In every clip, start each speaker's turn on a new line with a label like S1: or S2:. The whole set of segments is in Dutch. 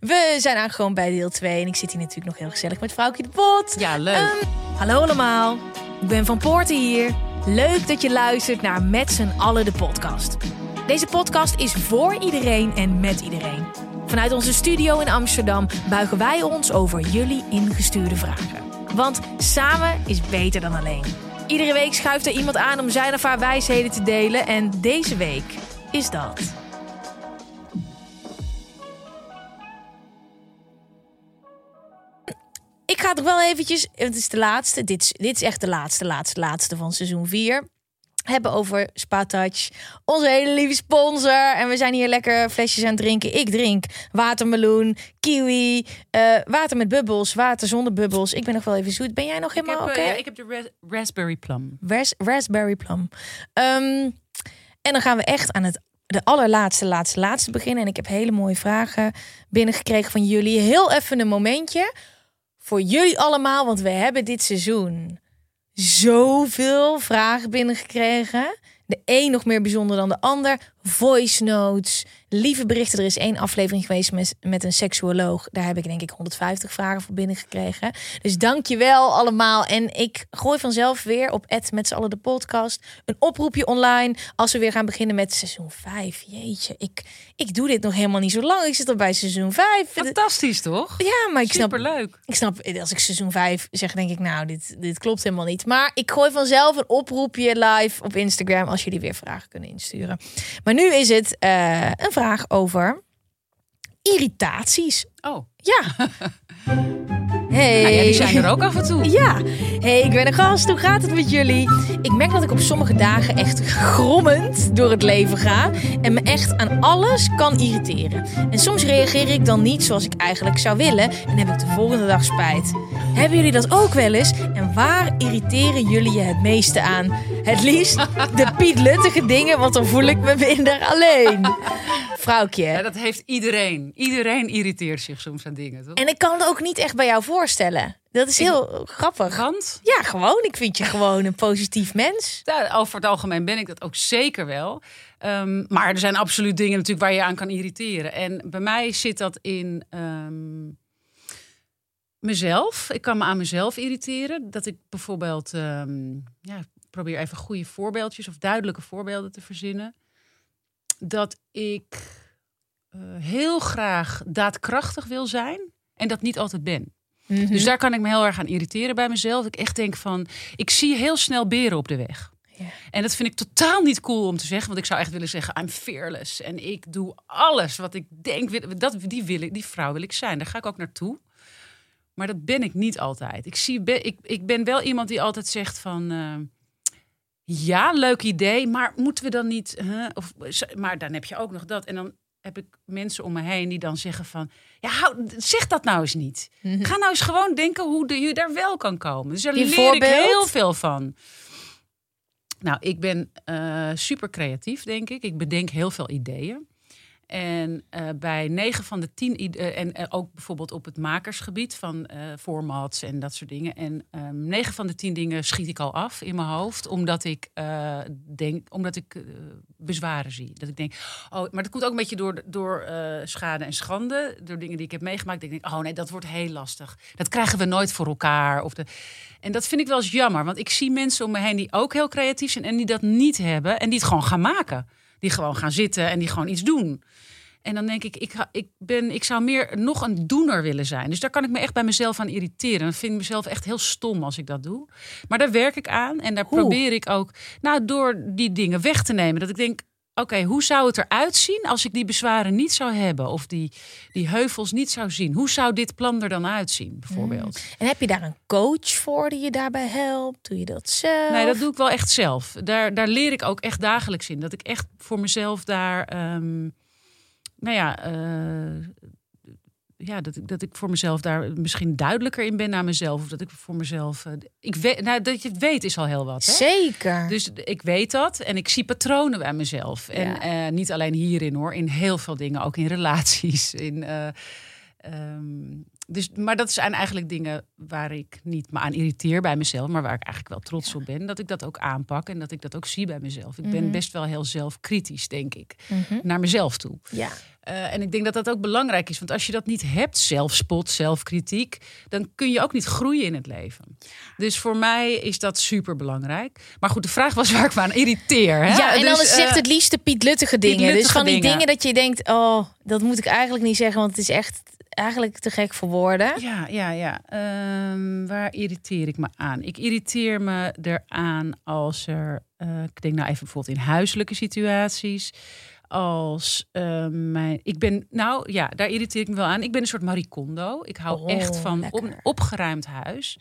S1: We zijn aangekomen bij deel 2 en ik zit hier natuurlijk nog heel gezellig met vrouwtje de Pot.
S2: Ja, leuk.
S1: Ehm, hallo allemaal, ik ben Van Poorten hier. Leuk dat je luistert naar Met z'n allen de podcast. Deze podcast is voor iedereen en met iedereen. Vanuit onze studio in Amsterdam buigen wij ons over jullie ingestuurde vragen. Want samen is beter dan alleen. Iedere week schuift er iemand aan om zijn of haar wijsheden te delen en deze week is dat. Ik ga toch wel eventjes, het is de laatste, dit is, dit is echt de laatste, laatste, laatste van seizoen 4 hebben over Spatouch, onze hele lieve sponsor. En we zijn hier lekker flesjes aan het drinken. Ik drink watermeloen, kiwi, eh, water met bubbels, water zonder bubbels. Ik ben nog wel even zoet. Ben jij nog helemaal oké?
S2: ik, heb, eh, ja, ik heb de ras- raspberry plum.
S1: Ras- raspberry plum. Ehm, en dan gaan we echt aan het de allerlaatste, laatste, laatste beginnen. En ik heb hele mooie vragen binnengekregen van jullie. Heel even een momentje voor jullie allemaal, want we hebben dit seizoen zoveel vragen binnengekregen. De een nog meer bijzonder dan de ander. Voice notes, lieve berichten. Er is één aflevering geweest met, met een seksuoloog. Daar heb ik denk ik 150 vragen voor binnengekregen. Dus dank je wel allemaal. En ik gooi vanzelf weer op Ed met z'n allen de podcast. Een oproepje online als we weer gaan beginnen met seizoen 5. Jeetje, ik, ik doe dit nog helemaal niet zo lang. Ik zit al bij seizoen 5.
S2: Fantastisch, toch?
S1: Ja, maar ik snap,
S2: Superleuk.
S1: ik snap, als ik seizoen 5 zeg, denk ik, nou, dit, dit klopt helemaal niet. Maar ik gooi vanzelf een oproepje live op Instagram als jullie weer vragen kunnen insturen. Maar nu is het eh, een vraag over irritaties.
S2: Oh,
S1: Ja. Hey.
S2: nou ja, die zijn er ook af en toe.
S1: Ja, hey, ik ben een gast. Hoe gaat het met jullie? Ik merk dat ik op sommige dagen echt grommend door het leven ga en me echt aan alles kan irriteren. En soms reageer ik dan niet zoals ik eigenlijk zou willen en heb ik de volgende dag spijt. Hebben jullie dat ook wel eens? En waar irriteren jullie je het meeste aan? Het liefst de pietluttige dingen, want dan voel ik me minder alleen. Vrouwtje.
S2: Ja, dat heeft iedereen. Iedereen irriteert zich soms aan dingen, toch?
S1: En ik kan het ook niet echt bij jou voorstellen. Dat is heel grappig.
S2: Want
S1: Ja, gewoon. Ik vind je gewoon een positief mens.
S2: ja, over het algemeen ben ik dat ook zeker wel. Ehm, maar er zijn absoluut dingen natuurlijk waar je aan kan irriteren. En bij mij zit dat in ehm, mezelf. Ik kan me aan mezelf irriteren. Dat ik bijvoorbeeld, ehm, ja, probeer even goede voorbeeldjes of duidelijke voorbeelden te verzinnen. Dat ik eh, heel graag daadkrachtig wil zijn en dat niet altijd ben.
S1: Mhm.
S2: Dus daar kan ik me heel erg aan irriteren bij mezelf. Ik echt denk van, ik zie heel snel beren op de weg. En dat vind ik totaal niet cool om te zeggen. Want ik zou echt willen zeggen, I'm fearless. En ik doe alles wat ik denk, dat, die, wil ik, die vrouw wil ik zijn. Daar ga ik ook naartoe. Maar dat ben ik niet altijd. Ik, zie, ik, ik ben wel iemand die altijd zegt van... eh, ja, leuk idee, maar moeten we dan niet... of, maar dan heb je ook nog dat. En dan heb ik mensen om me heen die dan zeggen van... Ja, hou, zeg dat nou eens niet. Ga nou eens gewoon denken hoe de, je daar wel kan komen. Dus daar
S1: Die
S2: leer
S1: voorbeeld?
S2: ik heel veel van. Nou, ik ben eh, super creatief, denk ik. Ik bedenk heel veel ideeën. En eh, bij negen van de tien ideeën, en eh, ook bijvoorbeeld op het makersgebied van formats en dat soort dingen. En ehm, negen van de tien dingen schiet ik al af in mijn hoofd, omdat ik denk, omdat ik bezwaren zie. Dat ik denk, oh, maar dat komt ook een beetje door, door schade en schande, door dingen die ik heb meegemaakt. Ik denk, oh nee, dat wordt heel lastig. Dat krijgen we nooit voor elkaar. Of de, en dat vind ik wel eens jammer, want ik zie mensen om me heen die ook heel creatief zijn en die dat niet hebben en die het gewoon gaan maken. Die gewoon gaan zitten en die gewoon iets doen. En dan denk ik, ik, ik, ben, ik zou meer nog een doener willen zijn. Dus daar kan ik me echt bij mezelf aan irriteren. Dan vind ik mezelf echt heel stom als ik dat doe. Maar daar werk ik aan. En daar probeer ik ook, nou, door die dingen weg te nemen. Dat ik denk, oké, hoe zou het eruit zien als ik die bezwaren niet zou hebben? Of die, die heuvels niet zou zien? Hoe zou dit plan er dan uitzien, bijvoorbeeld?
S1: En heb je daar een coach voor die je daarbij helpt? Doe je dat zelf?
S2: Nee, dat doe ik wel echt zelf. Daar, daar leer ik ook echt dagelijks in. Dat ik echt voor mezelf daar, ehm, nou ja, eh, ja dat, ik, dat ik voor mezelf daar misschien duidelijker in ben naar mezelf. Of dat ik voor mezelf. eh, ik weet, nou, dat je het weet is al heel wat. Hè?
S1: Zeker.
S2: Dus ik weet dat en ik zie patronen bij mezelf. En
S1: Ja.
S2: eh, niet alleen hierin hoor, in heel veel dingen, ook in relaties. In, eh, ehm, dus, maar dat zijn eigenlijk dingen waar ik niet me aan irriteer bij mezelf, maar waar ik eigenlijk wel trots op ben. Dat ik dat ook aanpak en dat ik dat ook zie bij mezelf. Ik ben
S1: Mhm.
S2: best wel heel zelfkritisch, denk ik,
S1: Mhm.
S2: naar mezelf toe.
S1: Ja.
S2: Eh, en ik denk dat dat ook belangrijk is. Want als je dat niet hebt, zelfspot, zelfkritiek, dan kun je ook niet groeien in het leven. Dus voor mij is dat super belangrijk. Maar goed, de vraag was waar ik me aan irriteer. Hè?
S1: Ja, en
S2: Dus,
S1: dan is het echt
S2: eh,
S1: het liefste Piet Luttige dingen. dus
S2: Luttige
S1: van die
S2: dingen.
S1: dingen dat je denkt, oh, dat moet ik eigenlijk niet zeggen, want het is echt eigenlijk te gek voor woorden.
S2: Ja, ja, ja. Ehm, waar irriteer ik me aan? Ik irriteer me eraan als er, eh, ik denk nou even bijvoorbeeld in huiselijke situaties. Als eh, mijn, ik ben, nou ja, daar irriteer ik me wel aan. Ik ben een soort maricondo. Ik hou
S1: Oh,
S2: echt van op,
S1: lekker.
S2: opgeruimd huis.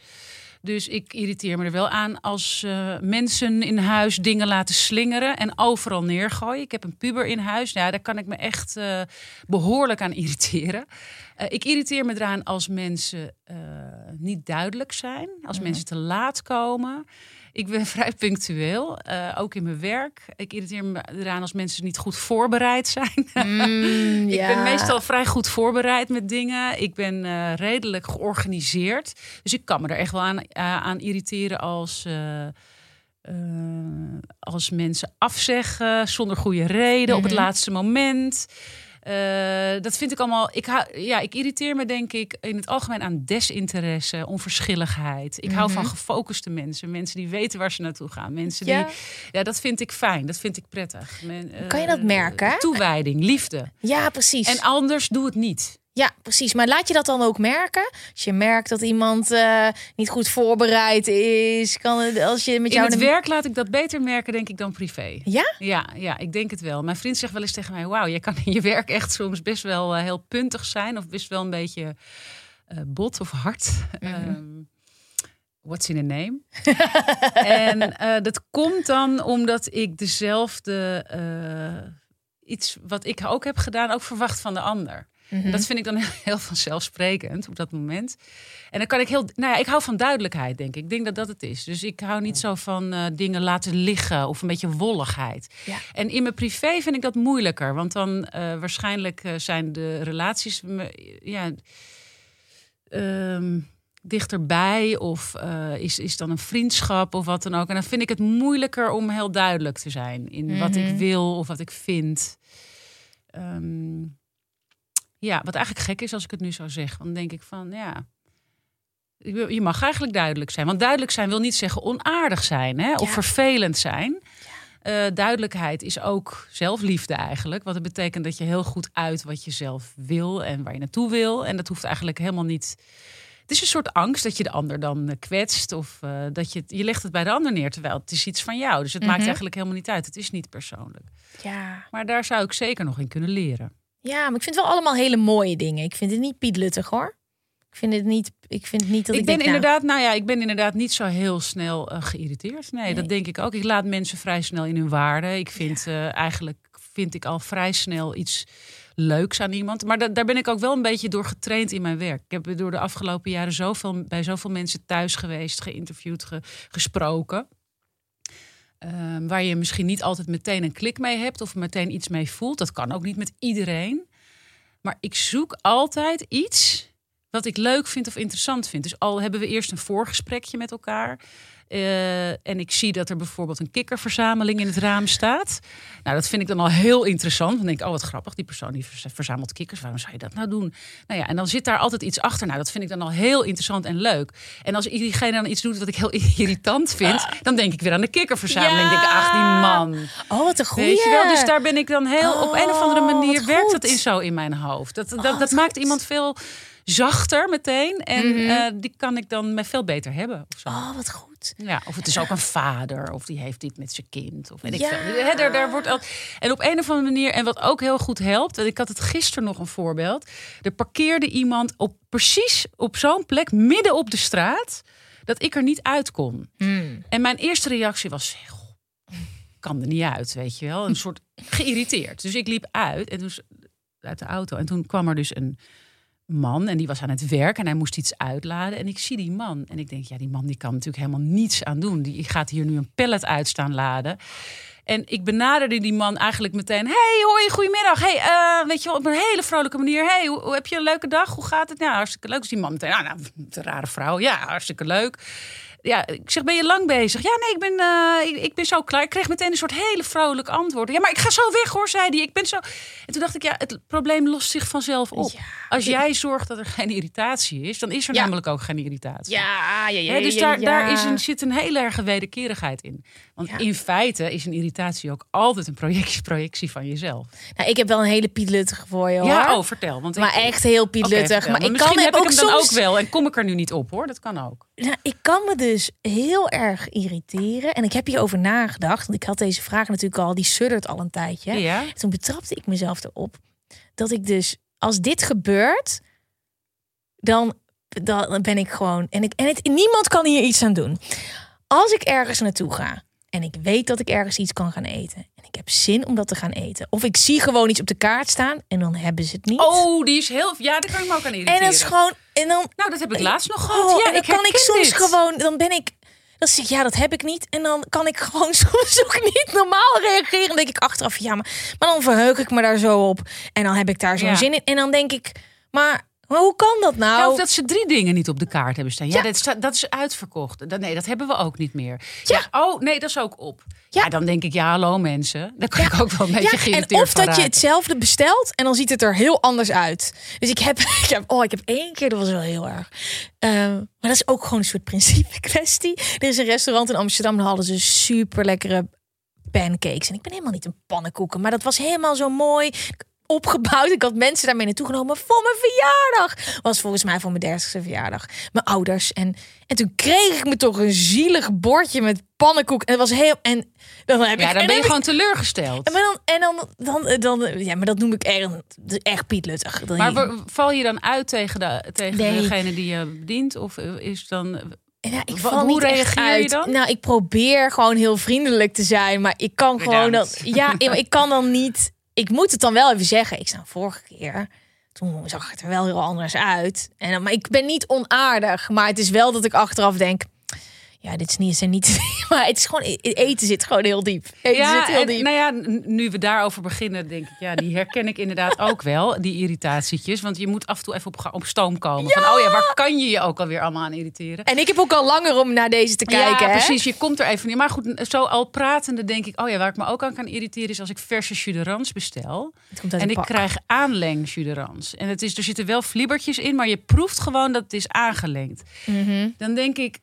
S2: Dus ik irriteer me er wel aan als eh, mensen in huis dingen laten slingeren en overal neergooien. Ik heb een puber in huis. Ja, daar kan ik me echt eh, behoorlijk aan irriteren. Eh, ik irriteer me eraan als mensen niet duidelijk zijn, als
S1: Mhm.
S2: mensen te laat komen. Ik ben vrij punctueel, eh, ook in mijn werk. Ik irriteer me eraan als mensen niet goed voorbereid zijn.
S1: Mm,
S2: Ik
S1: ja.
S2: ben meestal vrij goed voorbereid met dingen. Ik ben eh, redelijk georganiseerd. Dus ik kan me er echt wel aan, eh, aan irriteren als, als mensen afzeggen zonder goede reden op het
S1: Mhm.
S2: laatste moment. Eh, dat vind ik allemaal. Ik, hou, ja, ik irriteer me, denk ik, in het algemeen aan desinteresse, onverschilligheid. Ik hou van
S1: Mhm.
S2: gefocuste mensen. Mensen die weten waar ze naartoe gaan. Mensen
S1: Ja.
S2: die. Ja, dat vind ik fijn. Dat vind ik prettig. Men,
S1: Kan je dat
S2: eh,
S1: merken?
S2: Toewijding, liefde.
S1: Ja, precies.
S2: En anders doe het niet.
S1: Ja, precies. Maar laat je dat dan ook merken? Als je merkt dat iemand eh, niet goed voorbereid is, kan het als je met
S2: In
S1: jou
S2: het
S1: een-
S2: werk laat ik dat beter merken, denk ik, dan privé.
S1: Ja?
S2: Ja, ja, ik denk het wel. Mijn vriend zegt wel eens tegen mij: Wauw, jij kan in je werk echt soms best wel eh, heel puntig zijn, of best wel een beetje eh, bot of hard.
S1: Mhm.
S2: Ehm, what's in a name? en dat komt dan omdat ik dezelfde iets wat ik ook heb gedaan, ook verwacht van de ander.
S1: Mhm.
S2: En Dat vind ik dan heel vanzelfsprekend op dat moment. En dan kan ik heel. Nou ja, ik hou van duidelijkheid, denk ik. Ik denk dat dat het is. Dus ik hou niet zo van eh, dingen laten liggen of een beetje wolligheid.
S1: Ja.
S2: En in mijn privé vind ik dat moeilijker. Want dan eh, waarschijnlijk eh, zijn de relaties. Ja, ehm, dichterbij of is, is dan een vriendschap of wat dan ook. En dan vind ik het moeilijker om heel duidelijk te zijn in wat ik
S1: Mhm.
S2: wil of wat ik vind. Ehm, ja, wat eigenlijk gek is als ik het nu zo zeg. Want dan denk ik van ja. je mag eigenlijk duidelijk zijn. Want duidelijk zijn wil niet zeggen onaardig zijn hè? of
S1: Ja.
S2: vervelend zijn. Eh, duidelijkheid is ook zelfliefde eigenlijk. Wat het betekent dat je heel goed uit wat je zelf wil en waar je naartoe wil. En dat hoeft eigenlijk helemaal niet. Het is een soort angst dat je de ander dan eh, kwetst. Of eh, dat je, je legt het bij de ander neer. Terwijl het is iets van jou. Dus het maakt
S1: Mhm.
S2: eigenlijk helemaal niet uit. Het is niet persoonlijk.
S1: Ja.
S2: Maar daar zou ik zeker nog in kunnen leren.
S1: Ja, maar ik vind het wel allemaal hele mooie dingen. Ik vind het niet pietluttig hoor. Ik vind het niet, ik vind niet dat ik,
S2: ik ben
S1: denk, nou,
S2: inderdaad, nou ja, ik ben inderdaad niet zo heel snel eh, geïrriteerd. Nee,
S1: Nee.
S2: dat denk ik ook. Ik laat mensen vrij snel in hun waarde. Ik vind eh, eigenlijk vind ik al vrij snel iets leuks aan iemand. Maar da- daar ben ik ook wel een beetje door getraind in mijn werk. Ik heb door de afgelopen jaren zoveel, bij zoveel mensen thuis geweest, geïnterviewd, ge- gesproken. Ehm, waar je misschien niet altijd meteen een klik mee hebt of meteen iets mee voelt. Dat kan ook niet met iedereen. Maar ik zoek altijd iets wat ik leuk vind of interessant vind. Dus al hebben we eerst een voorgesprekje met elkaar. eh, en ik zie dat er bijvoorbeeld een kikkerverzameling in het raam staat. Nou, dat vind ik dan al heel interessant. Dan denk ik, oh wat grappig, die persoon die verz- verzamelt kikkers. Waarom zou je dat nou doen? Nou ja, en dan zit daar altijd iets achter. Nou, dat vind ik dan al heel interessant en leuk. En als diegene dan iets doet wat ik heel irritant vind... dan denk ik weer aan de kikkerverzameling.
S1: Ja.
S2: Ik denk, ach, die man.
S1: Oh, wat een goeie.
S2: Weet je wel? Dus daar ben ik dan heel... op een of andere
S1: Oh,
S2: manier
S1: wat
S2: werkt dat in zo in mijn hoofd. Dat, dat,
S1: Oh,
S2: dat
S1: wat
S2: maakt iemand veel zachter meteen. En
S1: Mhm.
S2: eh, die kan ik dan met veel beter hebben. Of, zo.
S1: Oh, wat goed.
S2: Ja, of het is ook een vader, of die heeft dit met zijn kind. Of weet ik
S1: Ja.
S2: veel. Daar, daar wordt al... En op een of andere manier, en wat ook heel goed helpt, en ik had het gisteren nog een voorbeeld. Er parkeerde iemand op precies op zo'n plek, midden op de straat, dat ik er niet uit kon.
S1: Hmm.
S2: En mijn eerste reactie was: "Goh, kan er niet uit, weet je wel. Een soort geïrriteerd. Dus ik liep uit en toen, uit de auto. En toen kwam er dus een man en die was aan het werk en hij moest iets uitladen. En ik zie die man en ik denk, ja, die man die kan natuurlijk helemaal niets aan doen. Die gaat hier nu een pallet uit staan laden. En ik benaderde die man eigenlijk meteen. Hey, hoi, goedemiddag. Hey, eh, weet je wel, op een hele vrolijke manier. Hey, hoe, heb je een leuke dag? Hoe gaat het? Ja, hartstikke leuk. Dus die man meteen, nou, nou, een rare vrouw. Ja, hartstikke leuk. Ja, ik zeg, ben je lang bezig? Ja, nee, ik ben, eh, ik, ik ben zo klaar. Ik kreeg meteen een soort hele vrolijk antwoord. Ja, maar ik ga zo weg hoor, zei hij. Ik ben zo... En toen dacht ik, ja, het probleem lost zich vanzelf op.
S1: Ja.
S2: Als jij zorgt dat er geen irritatie is, dan is er
S1: Ja.
S2: namelijk ook geen irritatie.
S1: Ja, ja, ja.
S2: Dus daar, daar is een, zit een hele erge wederkerigheid in. Want in feite is een irritatie ook altijd een projectie, projectie van jezelf.
S1: Nou, ik heb wel een hele pietluttige voor je, hoor.
S2: Ja, oh, vertel. Want
S1: maar
S2: ik,
S1: echt heel pietluttig. maar ik
S2: misschien
S1: kan
S2: heb ik
S1: ook
S2: hem dan ook wel en kom ik er nu niet op hoor. Dat kan ook.
S1: Nou, ik kan me dus heel erg irriteren. En ik heb hierover nagedacht. Want ik had deze vraag natuurlijk al. Die suddert al een tijdje.
S2: Ja.
S1: Toen betrapte ik mezelf erop. Dat ik dus, als dit gebeurt, dan, dan ben ik gewoon. En, ik, en het, niemand kan hier iets aan doen. Als ik ergens naartoe ga en ik weet dat ik ergens iets kan gaan eten. Ik heb zin om dat te gaan eten. Of ik zie gewoon iets op de kaart staan en dan hebben ze het niet.
S2: Oh, die is heel. Ja, daar kan ik me ook aan irriteren.
S1: en dat is gewoon. En dan,
S2: Nou, dat heb ik laatst nog gehad.
S1: Oh,
S2: ja,
S1: en dan
S2: ik
S1: kan ik soms
S2: dit.
S1: gewoon, dan ben ik, dan zeg ik ja, dat heb ik niet. En dan kan ik gewoon soms ook niet normaal reageren. Dan denk ik achteraf, ja, maar, maar dan verheug ik me daar zo op. En dan heb ik daar zo'n
S2: Ja.
S1: zin in. En dan denk ik, maar, maar hoe kan dat nou?
S2: Ja, of dat ze drie dingen niet op de kaart hebben staan. Ja,
S1: Ja.
S2: Dat, staat, dat is uitverkocht. Dat, nee, dat hebben we ook niet meer. Ja. oh, nee, dat is ook op. Ja.
S1: Ja.
S2: dan denk ik, ja, hallo mensen. Daar kan ik ook wel een beetje
S1: ja,
S2: geïrriteerd
S1: en of dat je hetzelfde bestelt en dan ziet het er heel anders uit. Dus ik heb, ik heb, oh, ik heb één keer, dat was wel heel erg. Ehm, maar dat is ook gewoon een soort principe kwestie. Er is een restaurant in Amsterdam, daar hadden ze super lekkere pancakes. En ik ben helemaal niet een pannenkoeken, maar dat was helemaal zo mooi opgebouwd. Ik had mensen daarmee naartoe genomen voor mijn verjaardag. Was volgens mij voor mijn dertigste verjaardag. Mijn ouders. En, en toen kreeg ik me toch een zielig bordje met pannenkoek. En het was heel... En dan heb
S2: Ja,
S1: ik,
S2: dan
S1: en
S2: ben je
S1: ik-
S2: gewoon teleurgesteld.
S1: en, maar dan, en dan, dan, dan, ja, maar dat noem ik echt, echt pietluttig. Dan-
S2: Maar val je dan uit tegen, de, tegen
S1: Nee.
S2: degene die je bedient? Of is dan...
S1: ja, ik val
S2: hoe
S1: niet
S2: reageer je dan?
S1: Nou, ik probeer gewoon heel vriendelijk te zijn, maar ik kan gewoon
S2: Bedankt.
S1: ja, ik kan dan niet. Ik moet het dan wel even zeggen. Ik sta vorige keer. Toen zag het er wel heel anders uit. En, maar ik ben niet onaardig. Maar het is wel dat ik achteraf denk. Ja, dit is niet, zijn niet. Maar het is gewoon. Eten zit gewoon heel diep. Eten zit heel
S2: en,
S1: diep.
S2: nou ja, nu we daarover beginnen, denk ik, ja, die herken ik inderdaad ook wel, die irritatietjes. Want je moet af en toe even op, op stoom komen. Van, oh ja, waar kan je je ook alweer allemaal aan irriteren?
S1: En ik heb ook al langer om naar deze te kijken.
S2: ja,
S1: hè?
S2: precies. Je komt er even niet. Maar goed, zo al pratende denk ik, oh ja, waar ik me ook aan kan irriteren is als ik verse jus de rans bestel.
S1: Het komt uit
S2: En ik
S1: pak.
S2: krijg aanleng jus de rans. En het is, er zitten wel flibbertjes in, maar je proeft gewoon dat het is aangelengd.
S1: Mhm.
S2: Dan denk ik,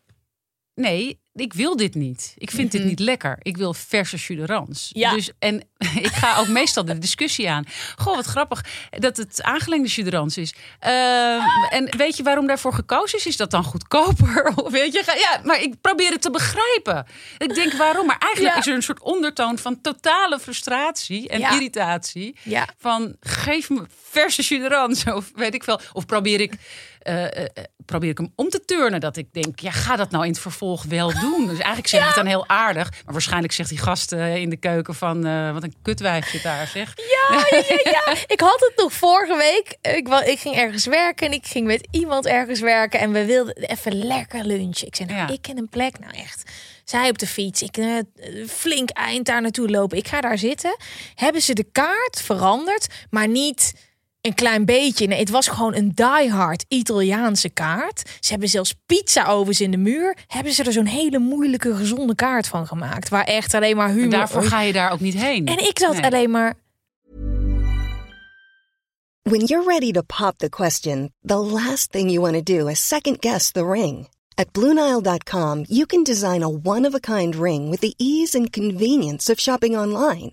S2: nee, ik wil dit niet. Ik vind dit niet lekker. Ik wil verse jus de rans.
S1: Ja.
S2: Dus, en ik ga ook meestal de discussie aan. Goh, wat grappig dat het aangelengde jus de rans is. Ehm, en weet je waarom daarvoor gekozen is? Is dat dan goedkoper? Of weet je, ja, maar ik probeer het te begrijpen. Ik denk waarom? Maar eigenlijk
S1: Ja.
S2: is er een soort ondertoon van totale frustratie en
S1: Ja.
S2: irritatie.
S1: Ja.
S2: Van geef me verse jus de rans. Of weet ik veel. Of probeer ik, eh, eh, eh, probeer ik hem om te turnen. Dat ik denk, ja, ga dat nou in het vervolg wel doen. Dus eigenlijk zeg ik het dan heel aardig. Maar waarschijnlijk zegt die gast in de keuken van... wat een kutwijf zit daar, zeg.
S1: Ja, ja, ja, ja. Ik had het nog vorige week. Ik, ik ging ergens werken en ik ging met iemand ergens werken. En we wilden even lekker lunchen. Ik zei, nou,
S2: Ja.
S1: ik ken een plek. Nou, echt. Zij op de fiets. Ik flink eind daar naartoe lopen. Ik ga daar zitten. Hebben ze de kaart veranderd, maar niet een klein beetje. Nee, het was gewoon een diehard Italiaanse kaart. Ze hebben zelfs pizza-ovens in de muur. Hebben ze er zo'n hele moeilijke, gezonde kaart van gemaakt. Waar echt alleen maar
S2: En
S1: humor...
S2: daarvoor ga je daar ook niet heen.
S1: En ik zat
S2: Nee.
S1: alleen maar...
S3: When you're ready to pop the question, the last thing you want to do is second guess the ring. At Bluenile.com, you can design a one of a kind ring with the ease and convenience of shopping online.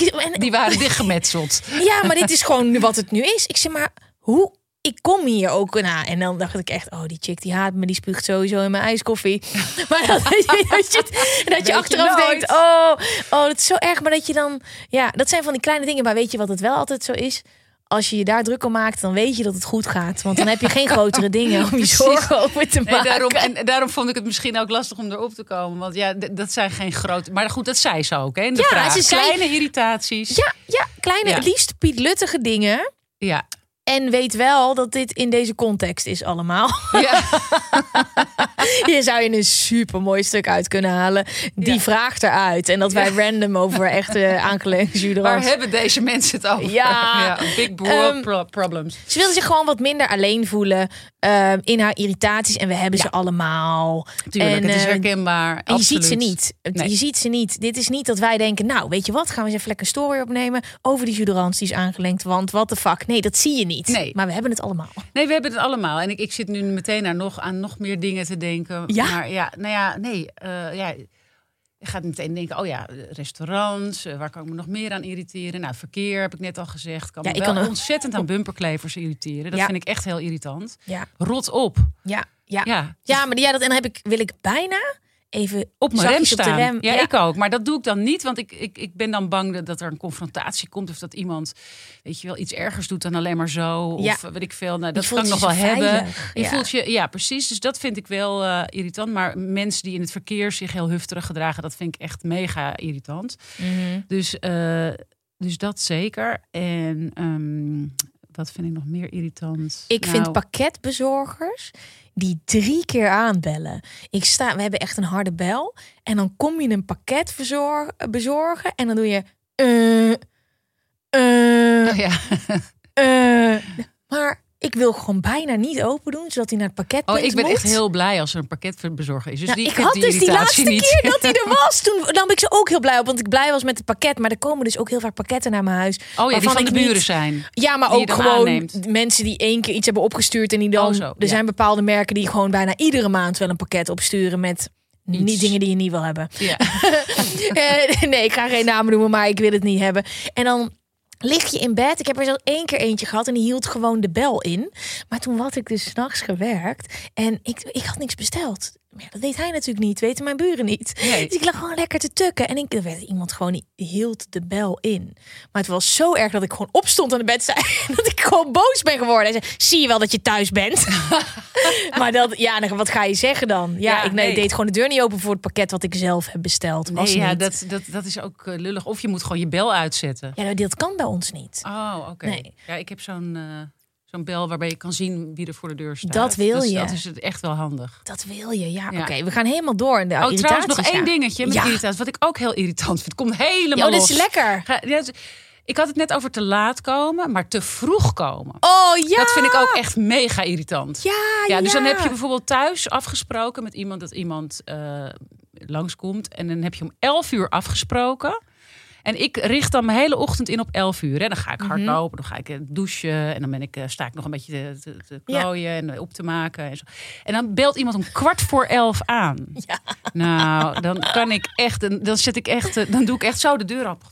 S1: Ik, en,
S2: Die waren dichtgemetseld.
S1: Ja, maar dit is gewoon wat het nu is. Ik zeg maar, hoe? Ik kom hier ook na. En dan dacht ik echt, oh, die chick die haat me, die spuugt sowieso in mijn ijskoffie. maar dat, je, dat je, dat je
S2: je
S1: achteraf denkt, oh, oh, dat is zo erg. Maar dat je dan, ja, dat zijn van die kleine dingen. Maar weet je wat het wel altijd zo is? Als je je daar druk om maakt, dan weet je dat het goed gaat. Want dan heb je geen grotere dingen om je zorgen over te
S2: En
S1: maken.
S2: daarom, en daarom vond ik het misschien ook lastig om erop te komen. Want ja, dat zijn geen grote... Maar goed, dat zei ze ook, hè? De
S1: Ja,
S2: vraag.
S1: ze zei-
S2: Kleine irritaties.
S1: Ja, ja, kleine,
S2: Ja.
S1: het liefst Piet Luttige dingen.
S2: Ja.
S1: En weet wel dat dit in deze context is allemaal.
S2: ja.
S1: Hier zou je een super mooi stuk uit kunnen halen. Die
S2: Ja.
S1: vraagt eruit. En dat wij random over echte aangelegde
S2: Waar hebben deze mensen het over?
S1: Ja.
S2: big bro
S1: Ehm,
S2: pro- problems.
S1: Ze wilde zich gewoon wat minder alleen voelen ehm, in haar irritaties. En we hebben ze allemaal.
S2: Tuurlijk,
S1: en,
S2: het is
S1: eh,
S2: herkenbaar.
S1: En je ziet ze niet.
S2: Nee.
S1: Je ziet ze niet. Dit is niet dat wij denken, nou, weet je wat? Gaan we eens even lekker een story opnemen over die juderans die is aangelengd. Want what the fuck? Nee, dat zie je niet.
S2: Nee.
S1: Maar we hebben het allemaal.
S2: Nee, we hebben het allemaal. En ik, ik zit nu meteen aan nog, aan nog meer dingen te denken.
S1: Ja?
S2: Maar ja, nou ja, nee. eh, ja, je gaat meteen denken, oh ja, restaurants. eh, waar kan ik me nog meer aan irriteren? Nou, verkeer heb ik net al gezegd. Kan
S1: Ja,
S2: me
S1: ik
S2: wel
S1: kan
S2: ontzettend aan bumperklevers irriteren. Dat
S1: Ja.
S2: vind ik echt heel irritant.
S1: Ja,
S2: Rot op.
S1: ja, ja.
S2: Ja,
S1: Ja, maar ja, dat, en dan heb ik, wil ik bijna even
S2: op mijn rem staan.
S1: op de rem.
S2: Ja, ik ook. Maar dat doe ik dan niet, want ik, ik, ik ben dan bang dat, dat er een confrontatie komt. Of dat iemand, weet je wel, iets ergers doet dan alleen maar zo. Of
S1: Ja.
S2: weet ik veel. Nou, dat kan ik nog wel hebben. Je
S1: Ja.
S2: voelt je, ja, precies. Dus dat vind ik wel eh, irritant. Maar mensen die in het verkeer zich heel hufterig gedragen, dat vind ik echt mega irritant.
S1: Mhm.
S2: Dus, eh, dus dat zeker. En ehm, wat vind ik nog meer irritant?
S1: Ik
S2: Nou,
S1: vind pakketbezorgers die drie keer aanbellen. Ik sta, we hebben echt een harde bel. En dan kom je een pakket verzor- bezorgen. En dan doe je. eh eh
S2: Oh, ja.
S1: eh. Maar ik wil gewoon bijna niet open doen, zodat hij naar het pakket
S2: Oh, ik ben
S1: moet.
S2: echt heel blij als er een pakketbezorger is. Dus
S1: Ja,
S2: die,
S1: ik had
S2: die
S1: dus die laatste
S2: niet.
S1: keer dat hij er was. Toen nam ik ze ook heel blij op, want ik blij was met het pakket. Maar er komen dus ook heel vaak pakketten naar mijn huis.
S2: Oh ja, die van de
S1: niet-
S2: buren zijn.
S1: Ja, maar ook gewoon
S2: aanneemt.
S1: mensen die één keer iets hebben opgestuurd en die dan.
S2: Oh, zo,
S1: er
S2: ja.
S1: zijn bepaalde merken die gewoon bijna iedere maand wel een pakket opsturen met niet dingen die je niet wil hebben.
S2: Ja.
S1: Eh, nee, ik ga geen namen noemen, maar ik wil het niet hebben. En dan lig je in bed. Ik heb er zo één keer eentje gehad en die hield gewoon de bel in. Maar toen had ik dus s'nachts gewerkt en ik, ik had niks besteld. Maar ja, dat deed hij natuurlijk niet, weten mijn buren niet.
S2: Nee.
S1: Dus ik lag gewoon lekker te tukken. En ik, er werd iemand gewoon, die hield de bel in. Maar het was zo erg dat ik gewoon opstond aan de bed zei. Dat ik gewoon boos ben geworden. Hij zei, zie je wel dat je thuis bent? maar dat, ja, wat ga je zeggen dan? Ja,
S2: Ja,
S1: ik nee,
S2: nee.
S1: deed gewoon de deur niet open voor het pakket wat ik zelf heb besteld. Was
S2: Nee, ja,
S1: niet.
S2: dat, dat, dat is ook eh, lullig. Of je moet gewoon je bel uitzetten.
S1: Ja, dat kan bij ons niet.
S2: Oh, oké.
S1: Nee.
S2: Ja, ik heb zo'n eh, zo'n bel waarbij je kan zien wie er voor de deur staat.
S1: Dat wil
S2: Dus
S1: je.
S2: Dat is het echt wel handig.
S1: Dat wil je, ja.
S2: Ja.
S1: Oké, we gaan helemaal door in de
S2: Oh, trouwens, nog één
S1: ja.
S2: dingetje met
S1: Ja.
S2: irritatie. Wat ik ook heel irritant vind. Komt helemaal
S1: oh, dit
S2: los.
S1: is lekker.
S2: Ga- ik had het net over te laat komen, maar te vroeg komen.
S1: Oh ja.
S2: Dat vind ik ook echt mega irritant.
S1: Ja,
S2: Ja, dus dan heb je bijvoorbeeld thuis afgesproken met iemand dat iemand eh, langskomt. En dan heb je om 11 uur afgesproken. En ik richt dan mijn hele ochtend in op 11 uur. Hè. Dan ga ik
S1: Mhm.
S2: hardlopen, dan ga ik eh, douchen. En dan ben ik, eh, sta ik nog een beetje te, te, te
S1: Ja.
S2: klooien en op te maken. En, zo. en dan belt iemand om kwart voor elf aan. Nou, dan kan ik echt, dan, dan zet ik echt, eh, dan doe ik echt zo de deur op.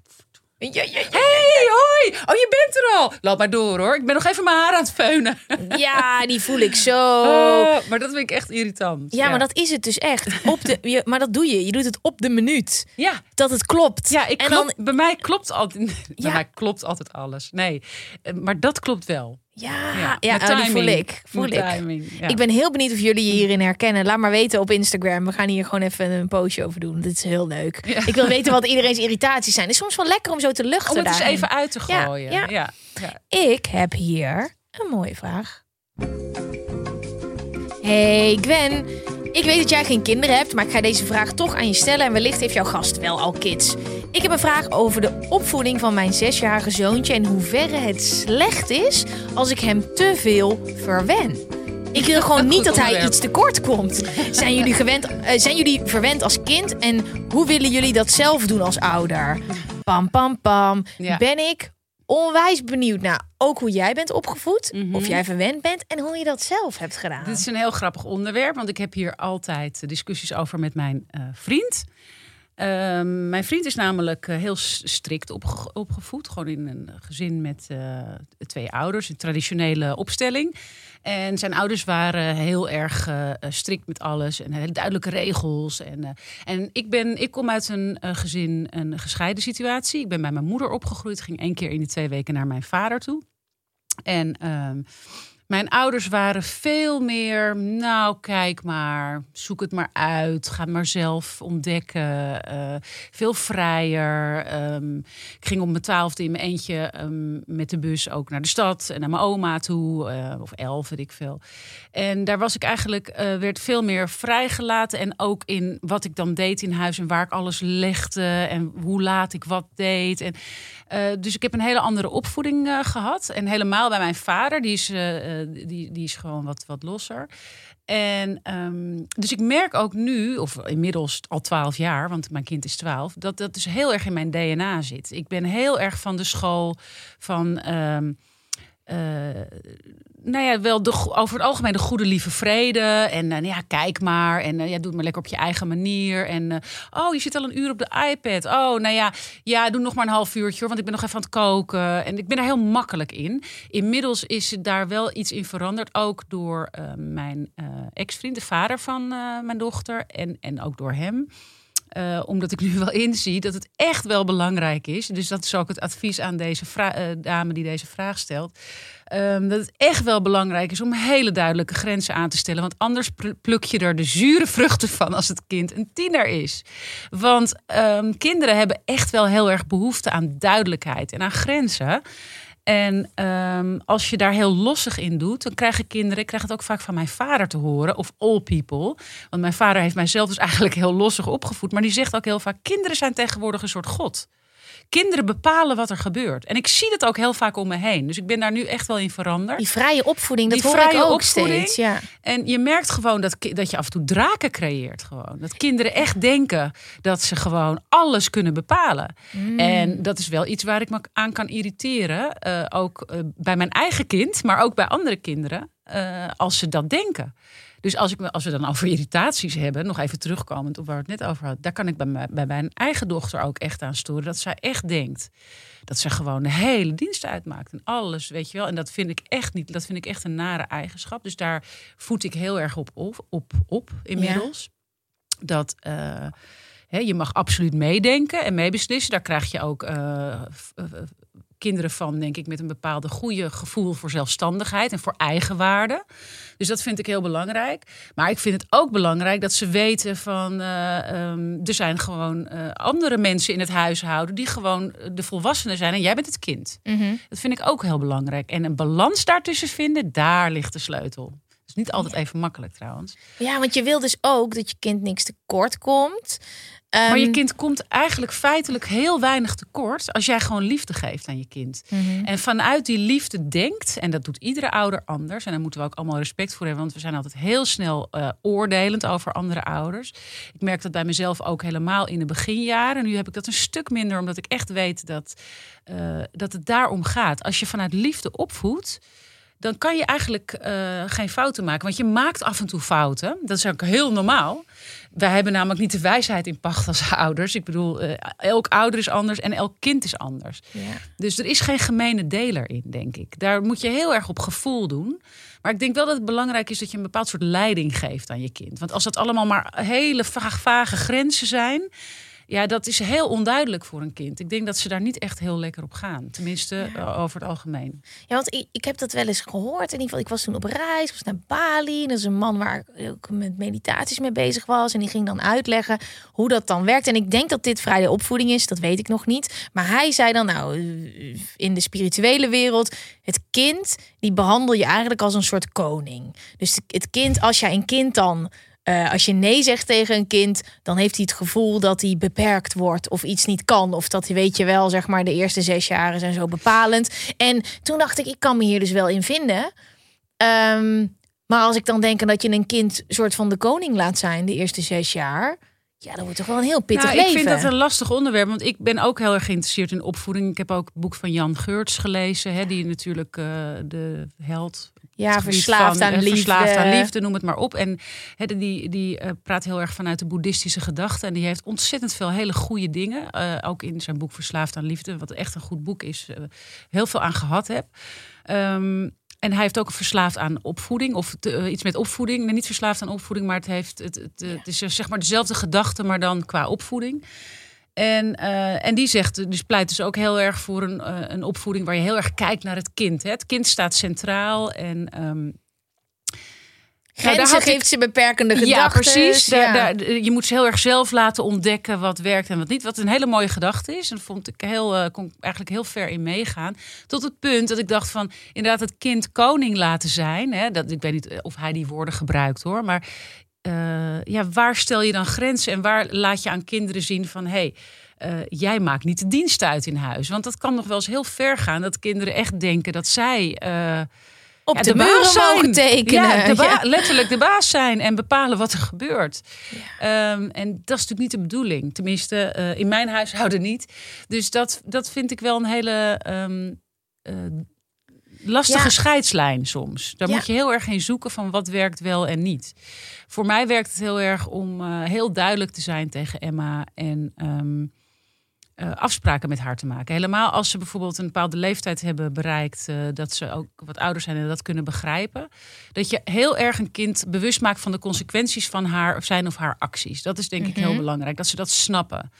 S1: Ja, ja, ja.
S2: Hey, hoi! Oh, je bent er al. Loop maar door hoor. Ik ben nog even mijn haar aan het feunen.
S1: Ja, die voel ik zo.
S2: Oh, maar dat vind ik echt irritant.
S1: Ja, maar dat is het dus echt. Op de, je, maar dat doe je. Je doet het op de minuut.
S2: Ja,
S1: Dat het klopt.
S2: Ja, ik
S1: en
S2: klop,
S1: dan,
S2: bij mij klopt altijd. Bij
S1: Ja.
S2: mij klopt altijd alles. Nee, eh, maar dat klopt wel.
S1: Ja,
S2: Ja,
S1: ja, oh, die voel ik. Voel ik.
S2: timing, ja.
S1: Ik ben heel benieuwd of jullie je hierin herkennen. Laat maar weten op Instagram. We gaan hier gewoon even een postje over doen. Dit is heel leuk.
S2: Ja.
S1: Ik wil weten wat iedereen's irritaties zijn. Het is soms wel lekker om zo te luchten
S2: Om het eens even uit te gooien.
S1: ja. Ik heb hier een mooie vraag. Hey Gwen, ik weet dat jij geen kinderen hebt, maar ik ga deze vraag toch aan je stellen en wellicht heeft jouw gast wel al kids. Ik heb een vraag over de opvoeding van mijn zesjarige zoontje en hoeverre het slecht is als ik hem te veel verwen. Ik wil gewoon niet dat hij iets tekort komt. Zijn jullie, gewend, eh, zijn jullie verwend als kind en hoe willen jullie dat zelf doen als ouder? Pam, pam, pam.
S2: Ja.
S1: Ben ik onwijs benieuwd naar ook hoe jij bent opgevoed,
S2: Mhm.
S1: of jij verwend bent en hoe je dat zelf hebt gedaan.
S2: Dit is een heel grappig onderwerp, want ik heb hier altijd discussies over met mijn eh, vriend. Ehm, mijn vriend is namelijk eh, heel strikt opge- opgevoed. Gewoon in een gezin met eh, twee ouders, een traditionele opstelling. En zijn ouders waren heel erg eh, eh, strikt met alles en hele duidelijke regels. En, eh, en ik, ben, ik kom uit een gezin, een gescheiden situatie. Ik ben bij mijn moeder opgegroeid, ging één keer in de twee weken naar mijn vader toe. En ehm, mijn ouders waren veel meer, nou kijk maar, zoek het maar uit, ga maar zelf ontdekken. eh, veel vrijer. Ehm, ik ging op mijn twaalfde in mijn eentje ehm, met de bus ook naar de stad en naar mijn oma toe, eh, of elf, weet ik veel. En daar was ik eigenlijk, eh, werd veel meer vrijgelaten. En ook in wat ik dan deed in huis en waar ik alles legde en hoe laat ik wat deed. En, eh, dus ik heb een hele andere opvoeding eh, gehad. En helemaal bij mijn vader, die is, eh, die, die is gewoon wat, wat losser. En ehm, dus ik merk ook nu, of inmiddels al twaalf jaar, want mijn kind is twaalf, dat dat dus heel erg in mijn DNA zit. Ik ben heel erg van de school van. ehm, eh, nou ja, wel de, over het algemeen de goede lieve vrede. En eh, nou ja, kijk maar. En eh, ja, doe het maar lekker op je eigen manier. En oh, je zit al een uur op de iPad. Oh, nou ja, ja, doe nog maar een half uurtje want ik ben nog even aan het koken. En ik ben daar heel makkelijk in. Inmiddels is er daar wel iets in veranderd. Ook door mijn ex-vriend, de vader van mijn dochter. En, en ook door hem. Eh, omdat ik nu wel inzie dat het echt wel belangrijk is. Dus dat is ook het advies aan deze eh, dame die deze vraag stelt. Ehm, dat het echt wel belangrijk is om hele duidelijke grenzen aan te stellen. Want anders pl- pluk je er de zure vruchten van als het kind een tiener is. Want ehm, kinderen hebben echt wel heel erg behoefte aan duidelijkheid en aan grenzen. En ehm, als je daar heel lossig in doet, dan krijgen kinderen, ik krijg het ook vaak van mijn vader te horen, of all people. Want mijn vader heeft mijzelf dus eigenlijk heel lossig opgevoed. Maar die zegt ook heel vaak: kinderen zijn tegenwoordig een soort God. Kinderen bepalen wat er gebeurt. En ik zie dat ook heel vaak om me heen. Dus ik ben daar nu echt wel in veranderd.
S1: Die vrije opvoeding, dat
S2: Die
S1: hoor ik ook
S2: opvoeding?
S1: steeds. Ja.
S2: En je merkt gewoon dat, dat je af en toe draken creëert. Gewoon. Dat kinderen echt denken dat ze gewoon alles kunnen bepalen. En dat is wel iets waar ik me aan kan irriteren. eh, ook eh, bij mijn eigen kind, maar ook bij andere kinderen. eh, als ze dat denken. Dus als, ik, me- als we dan over irritaties hebben, nog even terugkomend op waar we het net over hadden. Daar kan ik bij, mij- bij mijn eigen dochter ook echt aan storen. Dat zij echt denkt dat ze gewoon de hele dienst uitmaakt. En alles, weet je wel. En dat vind ik echt niet. Dat vind ik echt een nare eigenschap. Dus daar voed ik heel erg op op, op, op inmiddels. Dat eh, je mag absoluut meedenken en meebeslissen. Daar krijg je ook eh, kinderen van, denk ik, met een bepaalde goede gevoel voor zelfstandigheid en voor eigenwaarde. Dus dat vind ik heel belangrijk. Maar ik vind het ook belangrijk dat ze weten van eh, ehm, er zijn gewoon eh, andere mensen in het huishouden die gewoon eh, de volwassenen zijn en jij bent het kind.
S1: Mhm.
S2: Dat vind ik ook heel belangrijk. En een balans daartussen vinden, daar ligt de sleutel. Dat is niet altijd even makkelijk trouwens.
S1: ja, want je wil dus ook dat je kind niks tekort komt.
S2: Maar je
S1: Ehm,
S2: kind komt eigenlijk feitelijk heel weinig tekort als jij gewoon liefde geeft aan je kind.
S1: mhm.
S2: En vanuit die liefde denkt, en dat doet iedere ouder anders, en daar moeten we ook allemaal respect voor hebben, want we zijn altijd heel snel eh, oordelend over andere ouders. Ik merk dat bij mezelf ook helemaal in de beginjaren. Nu heb ik dat een stuk minder, omdat ik echt weet dat, eh, dat het daarom gaat. Als je vanuit liefde opvoedt, dan kan je eigenlijk eh, geen fouten maken. Want je maakt af en toe fouten. Dat is ook heel normaal. Wij hebben namelijk niet de wijsheid in pacht als ouders. Ik bedoel, eh, elk ouder is anders en elk kind is anders.
S1: ja.
S2: Dus er is geen gemene deler in, denk ik. Daar moet je heel erg op gevoel doen. Maar ik denk wel dat het belangrijk is dat je een bepaald soort leiding geeft aan je kind. Want als dat allemaal maar hele vaag, vage grenzen zijn. Ja, dat is heel onduidelijk voor een kind. Ik denk dat ze daar niet echt heel lekker op gaan. Tenminste, uh, over het algemeen.
S1: Ja, want ik, ik heb dat wel eens gehoord. In ieder geval, ik was toen op reis, was naar Bali. Dat is een man waar ik ook met meditaties mee bezig was. En die ging dan uitleggen hoe dat dan werkt. En ik denk dat dit vrije opvoeding is, dat weet ik nog niet. Maar hij zei dan, nou, in de spirituele wereld, het kind, die behandel je eigenlijk als een soort koning. Dus het kind, als jij een kind dan uh, als je nee zegt tegen een kind, dan heeft hij het gevoel dat hij beperkt wordt of iets niet kan. Of dat hij, weet je wel, zeg maar, de eerste zes jaren zijn zo bepalend. En toen dacht ik, ik kan me hier dus wel in vinden. Um, maar als ik dan denk dat je een kind soort van de koning laat zijn de eerste zes jaar. Ja, dat wordt toch wel een heel pittig
S2: nou,
S1: leven.
S2: Ik vind dat een lastig onderwerp, want ik ben ook heel erg geïnteresseerd in opvoeding. Ik heb ook het boek van Jan Geurts gelezen, hè, die natuurlijk uh, de held
S1: ja, verslaafd van, aan liefde.
S2: Verslaafd aan liefde, noem het maar op. En he, die, die uh, praat heel erg vanuit de boeddhistische gedachte. En die heeft ontzettend veel hele goede dingen. Uh, ook in zijn boek Verslaafd aan liefde, wat echt een goed boek is. Uh, heel veel aan gehad heb. Um, en hij heeft ook verslaafd aan opvoeding. Of te, iets met opvoeding. Nee, niet verslaafd aan opvoeding, maar het, heeft, het, het, het is zeg maar dezelfde gedachte, maar dan qua opvoeding. En, uh, en die zegt, dus pleit dus ook heel erg voor een, uh, een opvoeding waar je heel erg kijkt naar het kind. Hè? Het kind staat centraal en um,
S1: nou, geeft ik... ze beperkende gedachten.
S2: Ja, precies. Ja. Daar, daar, je moet ze heel erg zelf laten ontdekken wat werkt en wat niet. Wat een hele mooie gedachte is. En vond ik heel, uh, kon eigenlijk heel ver in meegaan. Tot het punt dat ik dacht van inderdaad het kind koning laten zijn. Hè, dat, ik weet niet of hij die woorden gebruikt hoor. Maar uh, ja, waar stel je dan grenzen en waar laat je aan kinderen zien van hé, hey, uh, jij maakt niet de dienst uit in huis. Want dat kan nog wel eens heel ver gaan dat kinderen echt denken dat zij. Uh,
S1: op ja, de, de baas mogen tekenen.
S2: Ja, de ja, letterlijk de baas zijn en bepalen wat er gebeurt. Ja. Um, en dat is natuurlijk niet de bedoeling. Tenminste, uh, in mijn huishouden niet. Dus dat, dat vind ik wel een hele um, uh, lastige ja. scheidslijn soms. Daar moet je heel erg in zoeken van wat werkt wel en niet. Voor mij werkt het heel erg om uh, heel duidelijk te zijn tegen Emma en um, uh, afspraken met haar te maken. Helemaal als ze bijvoorbeeld een bepaalde leeftijd hebben bereikt, uh, dat ze ook wat ouder zijn en dat kunnen begrijpen. Dat je heel erg een kind bewust maakt van de consequenties van haar of zijn of haar acties. Dat is denk mm -hmm. ik heel belangrijk, dat ze dat snappen.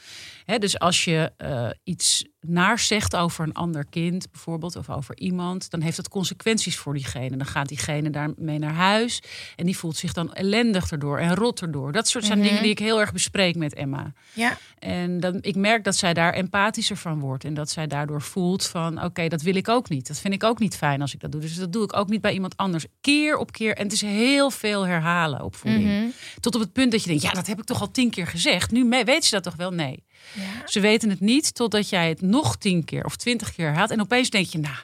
S2: He, dus als je uh, iets naar zegt over een ander kind, bijvoorbeeld, of over iemand, dan heeft dat consequenties voor diegene. Dan gaat diegene daarmee naar huis en die voelt zich dan ellendig erdoor en rot erdoor. Dat soort zijn mm -hmm. dingen die ik heel erg bespreek met Emma.
S1: Ja.
S2: En dan, ik merk dat zij daar empathischer van wordt en dat zij daardoor voelt van, oké, okay, dat wil ik ook niet. Dat vind ik ook niet fijn als ik dat doe. Dus dat doe ik ook niet bij iemand anders. Keer op keer. En het is heel veel herhalen opvoeding. Mm -hmm. Tot op het punt dat je denkt, ja, dat heb ik toch al tien keer gezegd. Nu weet ze dat toch wel? Nee. Ja. Ze weten het niet totdat jij het nog tien keer of twintig keer haalt. En opeens denk je, nou,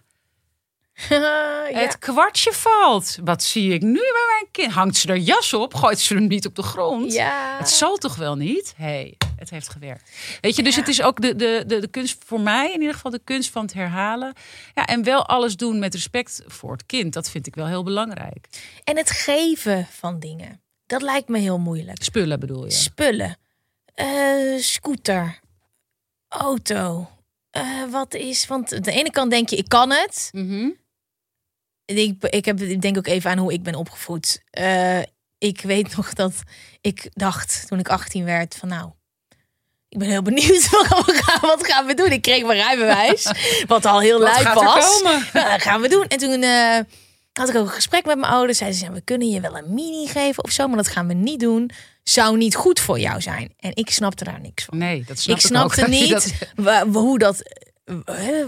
S2: ja. het kwartje valt. Wat zie ik nu bij mijn kind? Hangt ze er jas op? Gooit ze hem niet op de grond?
S1: Ja.
S2: Het zal toch wel niet? hey, het heeft gewerkt. Weet je, dus het is ook de, de, de, de kunst voor mij, in ieder geval de kunst van het herhalen. Ja, en wel alles doen met respect voor het kind. Dat vind ik wel heel belangrijk.
S1: En het geven van dingen. Dat lijkt me heel moeilijk.
S2: Spullen bedoel je?
S1: Spullen. Uh, scooter, auto. Uh, wat is, want aan de ene kant denk je, ik kan het.
S2: Mm -hmm.
S1: ik, ik, heb, ik denk ook even aan hoe ik ben opgevoed. Uh, ik weet nog dat ik dacht toen ik 18 werd van nou, ik ben heel benieuwd wat gaan, wat gaan we doen. Ik kreeg mijn rijbewijs, wat al heel luid was. Nou, dat gaan we doen. En toen had ik ook een gesprek met mijn ouders. Zeiden ze, we kunnen je wel een mini geven of zo, maar dat gaan we niet doen zou niet goed voor jou zijn. En ik snapte daar niks van.
S2: Nee, dat snap
S1: ik snapte
S2: ook.
S1: niet dat... hoe dat.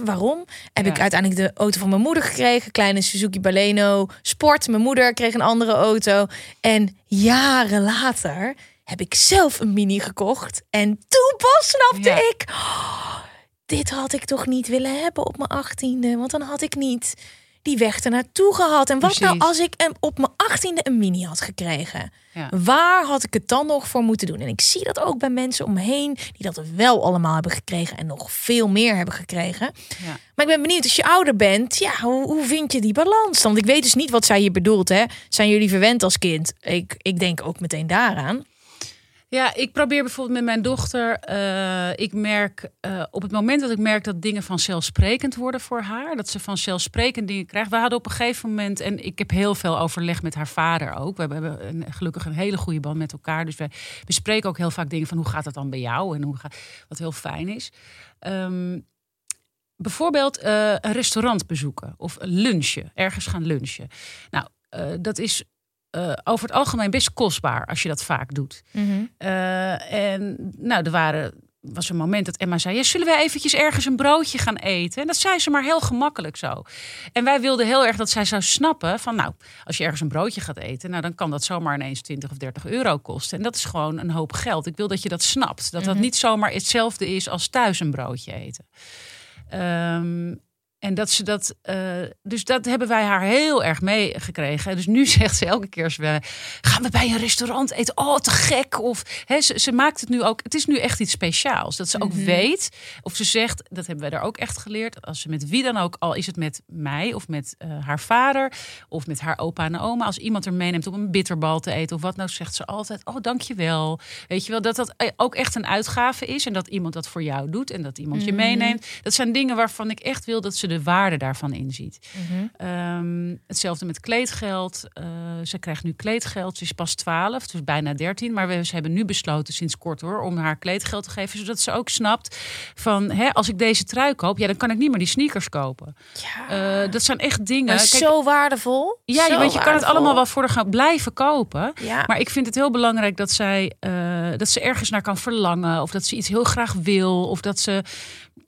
S1: waarom? Heb ja. ik uiteindelijk de auto van mijn moeder gekregen, kleine Suzuki Baleno Sport. Mijn moeder kreeg een andere auto en jaren later heb ik zelf een mini gekocht en toen pas snapte ja. ik. Oh, dit had ik toch niet willen hebben op mijn achttiende, want dan had ik niet die weg ernaartoe gehad. En wat Precies. nou als ik een, op mijn achttiende een mini had gekregen? Ja. Waar had ik het dan nog voor moeten doen? En ik zie dat ook bij mensen omheen die dat wel allemaal hebben gekregen en nog veel meer hebben gekregen.
S2: Ja.
S1: Maar ik ben benieuwd, als je ouder bent, ja, hoe, hoe vind je die balans? Want ik weet dus niet wat zij hier bedoelt. Hè? Zijn jullie verwend als kind? Ik, ik denk ook meteen daaraan.
S2: Ja, ik probeer bijvoorbeeld met mijn dochter. eh, ik merk eh, op het moment dat ik merk dat dingen vanzelfsprekend worden voor haar, dat ze vanzelfsprekend dingen krijgt. We hadden op een gegeven moment, en ik heb heel veel overleg met haar vader ook. We hebben een, gelukkig een hele goede band met elkaar. Dus wij bespreken ook heel vaak dingen van hoe gaat het dan bij jou en hoe gaat, wat heel fijn is. Ehm, bijvoorbeeld eh, een restaurant bezoeken of lunchen, ergens gaan lunchen. Nou, dat is eh, over het algemeen best kostbaar als je dat vaak doet. Eh, en nou, er waren, was een moment dat Emma zei: ja, Zullen we eventjes ergens een broodje gaan eten? En dat zei ze maar heel gemakkelijk zo. En wij wilden heel erg dat zij zou snappen: van nou, als je ergens een broodje gaat eten, nou, dan kan dat zomaar ineens 20 of 30 euro kosten. En dat is gewoon een hoop geld. Ik wil dat je dat snapt. Dat dat niet zomaar hetzelfde is als thuis een broodje eten. Ehm, en dat ze dat, eh, dus dat hebben wij haar heel erg meegekregen. Dus nu zegt ze elke keer als we gaan we bij een restaurant eten, oh te gek. Of hè, ze, ze maakt het nu ook, het is nu echt iets speciaals. Dat ze ook weet, of ze zegt, dat hebben wij daar ook echt geleerd. Als ze met wie dan ook, al is het met mij of met eh, haar vader of met haar opa en oma. Als iemand er meeneemt om een bitterbal te eten of wat nou, zegt ze altijd, oh dankjewel. Weet je wel, dat dat eh, ook echt een uitgave is en dat iemand dat voor jou doet en dat iemand je meeneemt. Dat zijn dingen waarvan ik echt wil dat ze de waarde daarvan inziet. Ehm, hetzelfde met kleedgeld. Eh, ze krijgt nu kleedgeld. Ze is pas 12, dus bijna 13. Maar we, ze hebben nu besloten sinds kort hoor om haar kleedgeld te geven, zodat ze ook snapt van hè, als ik deze trui koop, ja, dan kan ik niet meer die sneakers kopen.
S1: Ja.
S2: Eh, dat zijn echt dingen. Kijk,
S1: zo waardevol.
S2: ja,
S1: Zo
S2: want je kan het allemaal wel voor gaan blijven kopen.
S1: Ja.
S2: Maar ik vind het heel belangrijk dat zij eh, dat ze ergens naar kan verlangen. Of dat ze iets heel graag wil. Of dat ze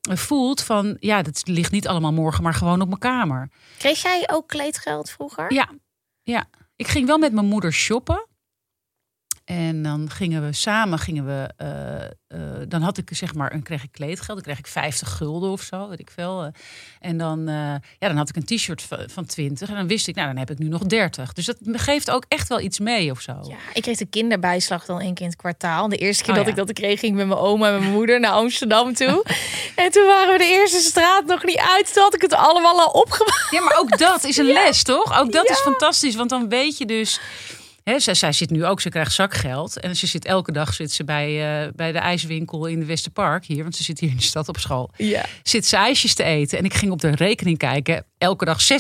S2: voelt van ja, dat ligt niet allemaal morgen, maar gewoon op mijn kamer.
S1: Kreeg jij ook kleedgeld vroeger?
S2: Ja, ja. Ik ging wel met mijn moeder shoppen. En dan gingen we samen, gingen we, eh, eh, dan had ik zeg maar, een kreeg ik kleedgeld, dan kreeg ik 50 gulden of zo, weet ik veel. Eh. En dan, ja, dan had ik een t-shirt van, van 20 en dan wist ik, nou, dan heb ik nu nog 30. Dus dat geeft ook echt wel iets mee of zo.
S1: Ja, ik kreeg de kinderbijslag dan één keer in het kwartaal. De eerste keer
S2: Oh,
S1: dat
S2: ja.
S1: ik dat kreeg, ging ik met mijn oma en mijn moeder naar Amsterdam toe. en toen waren we de eerste straat nog niet uit. Toen had ik het allemaal al opgemaakt.
S2: Ja, maar ook dat is een les, toch? Ook dat is fantastisch, want dan weet je dus. Hè, zij, zij zit nu ook, ze krijgt zakgeld. En ze zit elke dag zit ze bij, eh, bij de ijswinkel in de Westerpark hier, want ze zit hier in de stad op school.
S1: Ja.
S2: Zit ze ijsjes te eten en ik ging op de rekening kijken. Elke dag 6,50, 6,50,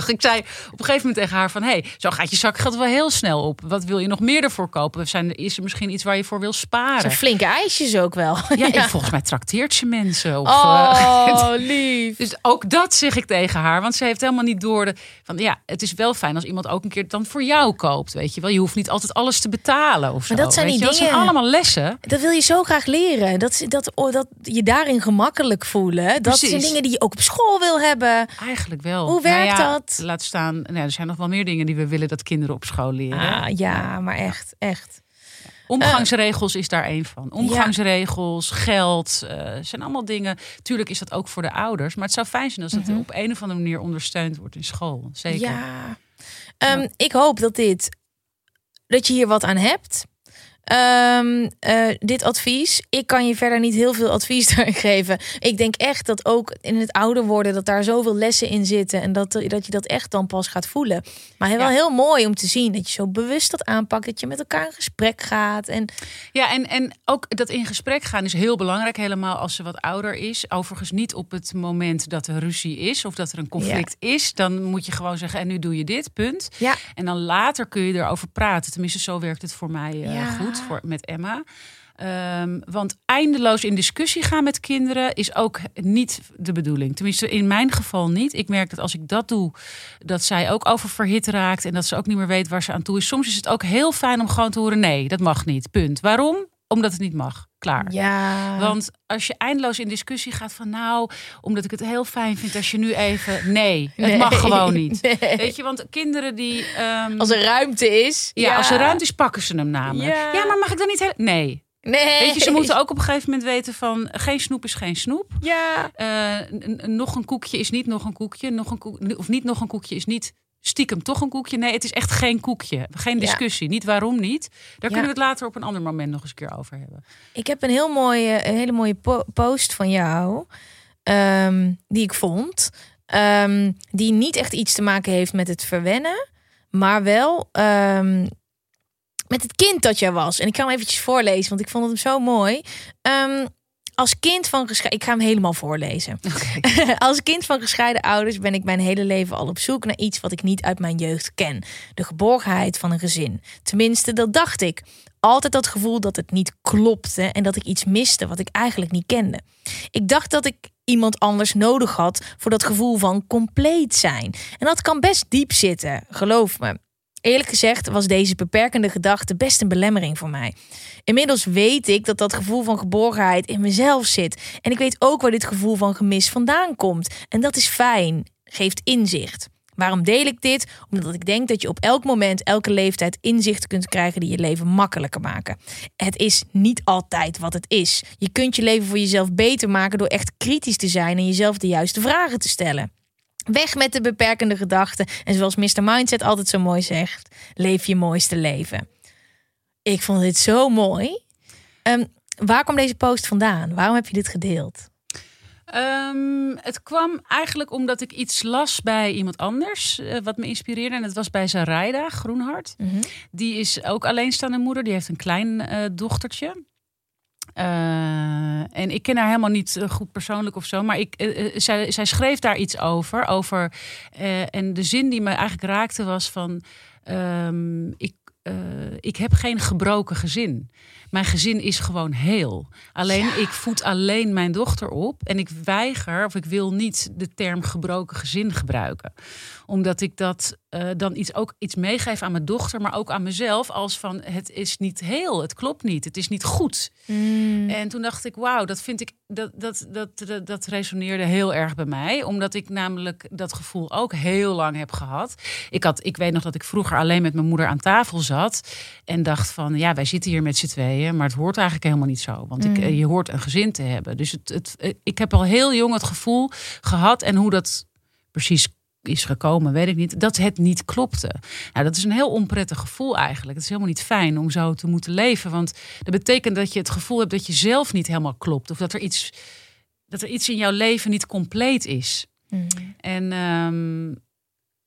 S2: 6,50. Ik zei op een gegeven moment tegen haar van... hé, hey, zo gaat je zakgeld wel heel snel op. Wat wil je nog meer ervoor kopen? Zijn, is er misschien iets waar je voor wil sparen?
S1: Zo'n flinke ijsjes ook wel.
S2: Ja, en volgens mij trakteert ze mensen. Of, eh,
S1: Oh, lief.
S2: dus ook dat zeg ik tegen haar. Want ze heeft helemaal niet door de. Van ja, het is wel fijn als iemand ook een keer dan voor jou koopt. Weet je wel. Je hoeft niet altijd alles te betalen. Of zo,
S1: Maar dat zijn die
S2: je wel. Dat
S1: dingen-
S2: zijn allemaal lessen.
S1: Dat wil je zo graag leren. Dat, dat, oh, dat je daarin gemakkelijk voelen. Dat zijn dingen die je ook op school wil hebben.
S2: Eigenlijk wel.
S1: Hoe werkt
S2: Nou ja,
S1: dat?
S2: Laat staan. Nou, er zijn nog wel meer dingen die we willen dat kinderen op school leren.
S1: Ah, ja, maar echt, echt.
S2: Omgangsregels is daar één van. Omgangsregels, geld, eh, zijn allemaal dingen. Tuurlijk is dat ook voor de ouders. Maar het zou fijn zijn als het op een of andere manier ondersteund wordt in school. Zeker.
S1: Ja. Ehm, Ik hoop dat dit dat je hier wat aan hebt. Ehm, eh, dit advies. Ik kan je verder niet heel veel advies geven. Ik denk echt dat ook in het ouder worden dat daar zoveel lessen in zitten en dat, dat je dat echt dan pas gaat voelen. Maar wel
S2: Ja.
S1: heel mooi om te zien dat je zo bewust dat aanpakt, dat je met elkaar in gesprek gaat en
S2: Ja, en, en ook dat in gesprek gaan is heel belangrijk, helemaal als ze wat ouder is. Overigens niet op het moment dat er ruzie is of dat er een conflict is. Dan moet je gewoon zeggen, en nu doe je dit, punt.
S1: ja,
S2: En dan later kun je erover praten. Tenminste, zo werkt het voor mij eh,
S1: Ja.
S2: Met Emma. Ehm, want eindeloos in discussie gaan met kinderen is ook niet de bedoeling. Tenminste, in mijn geval niet. Ik merk dat als ik dat doe, dat zij ook oververhit raakt en dat ze ook niet meer weet waar ze aan toe is. Soms is het ook heel fijn om gewoon te horen: nee, dat mag niet. Punt. Waarom? Omdat het niet mag. Klaar.
S1: ja.
S2: Want als je eindeloos in discussie gaat van nou, omdat ik het heel fijn vind als je nu even. Nee, het
S1: Nee.
S2: mag gewoon niet.
S1: Nee.
S2: Weet je, want kinderen die. ehm,
S1: als er ruimte is.
S2: ja, als er ruimte is, pakken ze hem namelijk.
S1: Ja.
S2: Ja, maar mag ik dan niet heel... Nee.
S1: Nee.
S2: Weet je, ze moeten ook op een gegeven moment weten van... geen snoep is geen snoep.
S1: Ja.
S2: Eh, nog een koekje is niet nog een koekje. Nog een koek, of niet nog een koekje is niet stiekem toch een koekje. Nee, het is echt geen koekje. Geen
S1: Ja.
S2: discussie. Niet waarom niet. Daar
S1: Ja.
S2: kunnen we het later op een ander moment nog eens een keer over hebben.
S1: Ik heb een heel mooie, een hele mooie po- post van jou. ehm, die ik vond. ehm, die niet echt iets te maken heeft met het verwennen. Maar wel. ehm, met het kind dat jij was. En ik ga hem eventjes voorlezen, want ik vond het zo mooi. Als kind van gescheiden... Ik ga hem helemaal voorlezen. als kind van gescheiden ouders ben ik mijn hele leven al op zoek naar iets wat ik niet uit mijn jeugd ken. De geborgenheid van een gezin. Tenminste, dat dacht ik. Altijd dat gevoel dat het niet klopte en dat ik iets miste wat ik eigenlijk niet kende. Ik dacht dat ik iemand anders nodig had voor dat gevoel van compleet zijn. En dat kan best diep zitten, geloof me. Eerlijk gezegd was deze beperkende gedachte best een belemmering voor mij. Inmiddels weet ik dat dat gevoel van geborgenheid in mezelf zit. En ik weet ook waar dit gevoel van gemis vandaan komt. En dat is fijn, geeft inzicht. Waarom deel ik dit? Omdat ik denk dat je op elk moment, elke leeftijd inzichten kunt krijgen die je leven makkelijker maken. Het is niet altijd wat het is. Je kunt je leven voor jezelf beter maken door echt kritisch te zijn en jezelf de juiste vragen te stellen. Weg met de beperkende gedachten. En zoals Mr. Mindset altijd zo mooi zegt: leef je mooiste leven. Ik vond dit zo mooi. Um, waar kwam deze post vandaan? Waarom heb je dit gedeeld?
S2: Um, het kwam eigenlijk omdat ik iets las bij iemand anders, uh, wat me inspireerde. En het was bij Zaraida Groenhart. Mm -hmm. Die is ook alleenstaande moeder. Die heeft een klein uh, dochtertje. Uh, en ik ken haar helemaal niet goed persoonlijk of zo. Maar ik, zij, zij, schreef daar iets over. over en de zin die me eigenlijk raakte was van... Um, ik, ik heb geen gebroken gezin. Mijn gezin is gewoon heel. Alleen ja. ik voed alleen mijn dochter op. En ik weiger of ik wil niet de term gebroken gezin gebruiken. Omdat ik dat uh, dan iets, ook iets meegeef aan mijn dochter, maar ook aan mezelf. Als van het is niet heel, het klopt niet, het is niet goed. Mm. En toen dacht ik, wauw, dat vind ik, dat, dat, dat, dat, dat resoneerde heel erg bij mij. Omdat ik namelijk dat gevoel ook heel lang heb gehad. Ik, had, ik weet nog dat ik vroeger alleen met mijn moeder aan tafel zat. En dacht van, ja, wij zitten hier met z'n tweeën. Maar het hoort eigenlijk helemaal niet zo. Want ik,
S1: Mm.
S2: je hoort een gezin te hebben. Dus het, het, ik heb al heel jong het gevoel gehad. En hoe dat precies is gekomen, weet ik niet. Dat het niet klopte. Nou, dat is een heel onprettig gevoel eigenlijk. Het is helemaal niet fijn om zo te moeten leven. Want dat betekent dat je het gevoel hebt dat je zelf niet helemaal klopt. Of dat er iets, dat er iets in jouw leven niet compleet is.
S1: Mm.
S2: En um,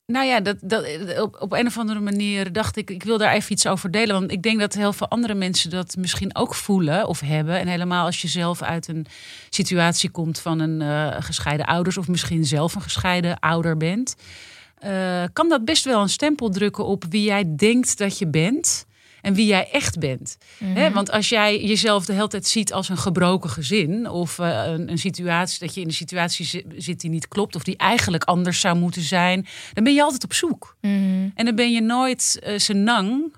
S2: nou ja, dat, dat, op, op een of andere manier dacht ik, ik wil daar even iets over delen. Want ik denk dat heel veel andere mensen dat misschien ook voelen of hebben. En helemaal als je zelf uit een situatie komt van een uh, gescheiden ouders, of misschien zelf een gescheiden ouder bent. Uh, kan dat best wel een stempel drukken op wie jij denkt dat je bent en wie jij echt bent. Mm -hmm. Want als jij jezelf de hele tijd ziet als een gebroken gezin of uh, een, een, situatie dat je in een situatie zit die niet klopt of die eigenlijk anders zou moeten zijn, dan ben je altijd op zoek.
S1: Mm -hmm.
S2: En dan ben je nooit uh, senang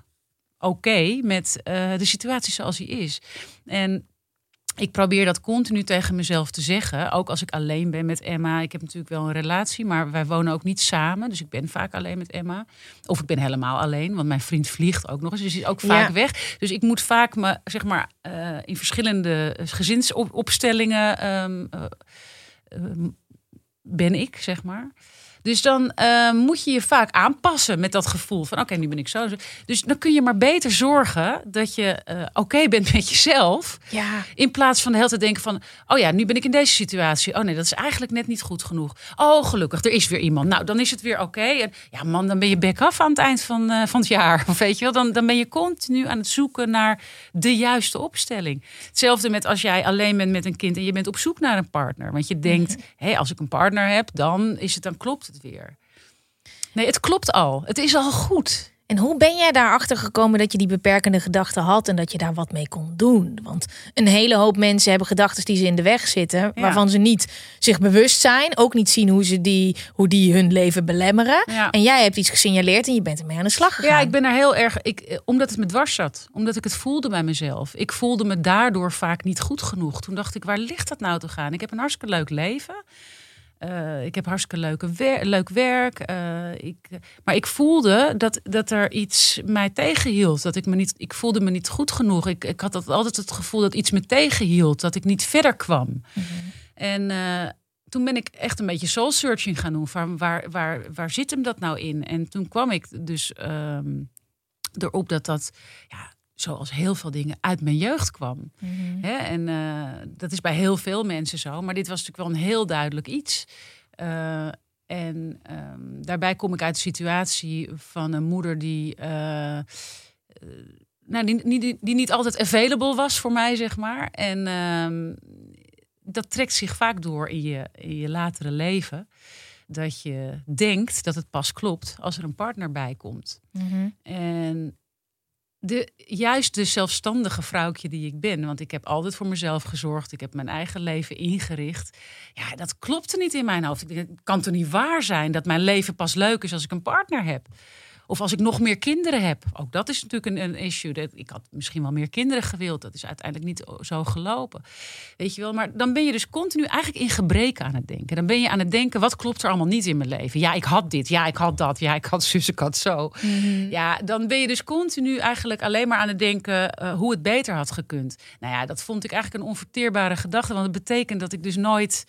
S2: oké okay met uh, de situatie zoals die is. En ik probeer dat continu tegen mezelf te zeggen. Ook als ik alleen ben met Emma. Ik heb natuurlijk wel een relatie, maar wij wonen ook niet samen. Dus ik ben vaak alleen met Emma. Of ik ben helemaal alleen, want mijn vriend vliegt ook nog eens. Dus is ook vaak ja. weg. Dus ik moet vaak me, zeg maar, uh, in verschillende gezinsopstellingen um, uh, uh, ben ik, zeg maar. Dus dan uh, moet je je vaak aanpassen met dat gevoel van oké, okay, nu ben ik zo. Dus dan kun je maar beter zorgen dat je uh, oké okay bent met jezelf.
S1: Ja.
S2: In plaats van de hele tijd denken van oh ja, nu ben ik in deze situatie. Oh nee, dat is eigenlijk net niet goed genoeg. Oh gelukkig, er is weer iemand. Nou, dan is het weer oké. Okay. En ja man, dan ben je back af aan het eind van, uh, van het jaar. Of weet je wel, dan, dan ben je continu aan het zoeken naar de juiste opstelling. Hetzelfde met als jij alleen bent met een kind en je bent op zoek naar een partner. Want je denkt, hé, hey, als ik een partner heb, dan is het dan klopt het weer. Nee, het klopt al. Het is al goed.
S1: En hoe ben jij daarachter gekomen dat je die beperkende gedachten had en dat je daar wat mee kon doen? Want een hele hoop mensen hebben gedachten die ze in de weg zitten, ja. waarvan ze niet zich bewust zijn, ook niet zien hoe ze die, hoe die hun leven belemmeren.
S2: Ja.
S1: En jij hebt iets gesignaleerd en je bent ermee aan de slag gegaan.
S2: Ja, ik ben er heel erg, ik, omdat het me dwars zat, omdat ik het voelde bij mezelf. Ik voelde me daardoor vaak niet goed genoeg. Toen dacht ik, waar ligt dat nou te gaan? Ik heb een hartstikke leuk leven. Uh, ik heb hartstikke leuke wer leuk werk. Uh, ik, maar ik voelde dat, dat er iets mij tegenhield. Dat ik, me niet, ik voelde me niet goed genoeg. Ik, ik had altijd het gevoel dat iets me tegenhield. Dat ik niet verder kwam. Mm
S1: -hmm.
S2: En uh, toen ben ik echt een beetje soul searching gaan doen. Van waar, waar, waar zit hem dat nou in? En toen kwam ik dus um, erop dat dat... Ja, zoals heel veel dingen uit mijn jeugd kwam.
S1: Mm -hmm.
S2: Hè? En uh, dat is bij heel veel mensen zo. Maar dit was natuurlijk wel een heel duidelijk iets. Uh, en um, daarbij kom ik uit de situatie van een moeder die uh, nou, die, die, die niet altijd available was voor mij, zeg maar. En ehm, dat trekt zich vaak door in je, in je latere leven. Dat je denkt dat het pas klopt als er een partner bij komt.
S1: Mhm.
S2: En de, juist de zelfstandige vrouwtje die ik ben, want ik heb altijd voor mezelf gezorgd, ik heb mijn eigen leven ingericht. Ja, dat klopte niet in mijn hoofd. Het kan toch niet waar zijn dat mijn leven pas leuk is als ik een partner heb? Of als ik nog meer kinderen heb. Ook dat is natuurlijk een, een issue. Dat- Ik had misschien wel meer kinderen gewild. Dat is uiteindelijk niet zo gelopen. Weet je wel, maar dan ben je dus continu eigenlijk in gebreken aan het denken. Dan ben je aan het denken, wat klopt er allemaal niet in mijn leven? Ja, ik had dit. Ja, ik had dat. Ja, ik had zus, ik had zo. Ja, dan ben je dus continu eigenlijk alleen maar aan het denken eh, hoe het beter had gekund. Nou ja, dat vond ik eigenlijk een onverteerbare gedachte. Want het betekent dat ik dus nooit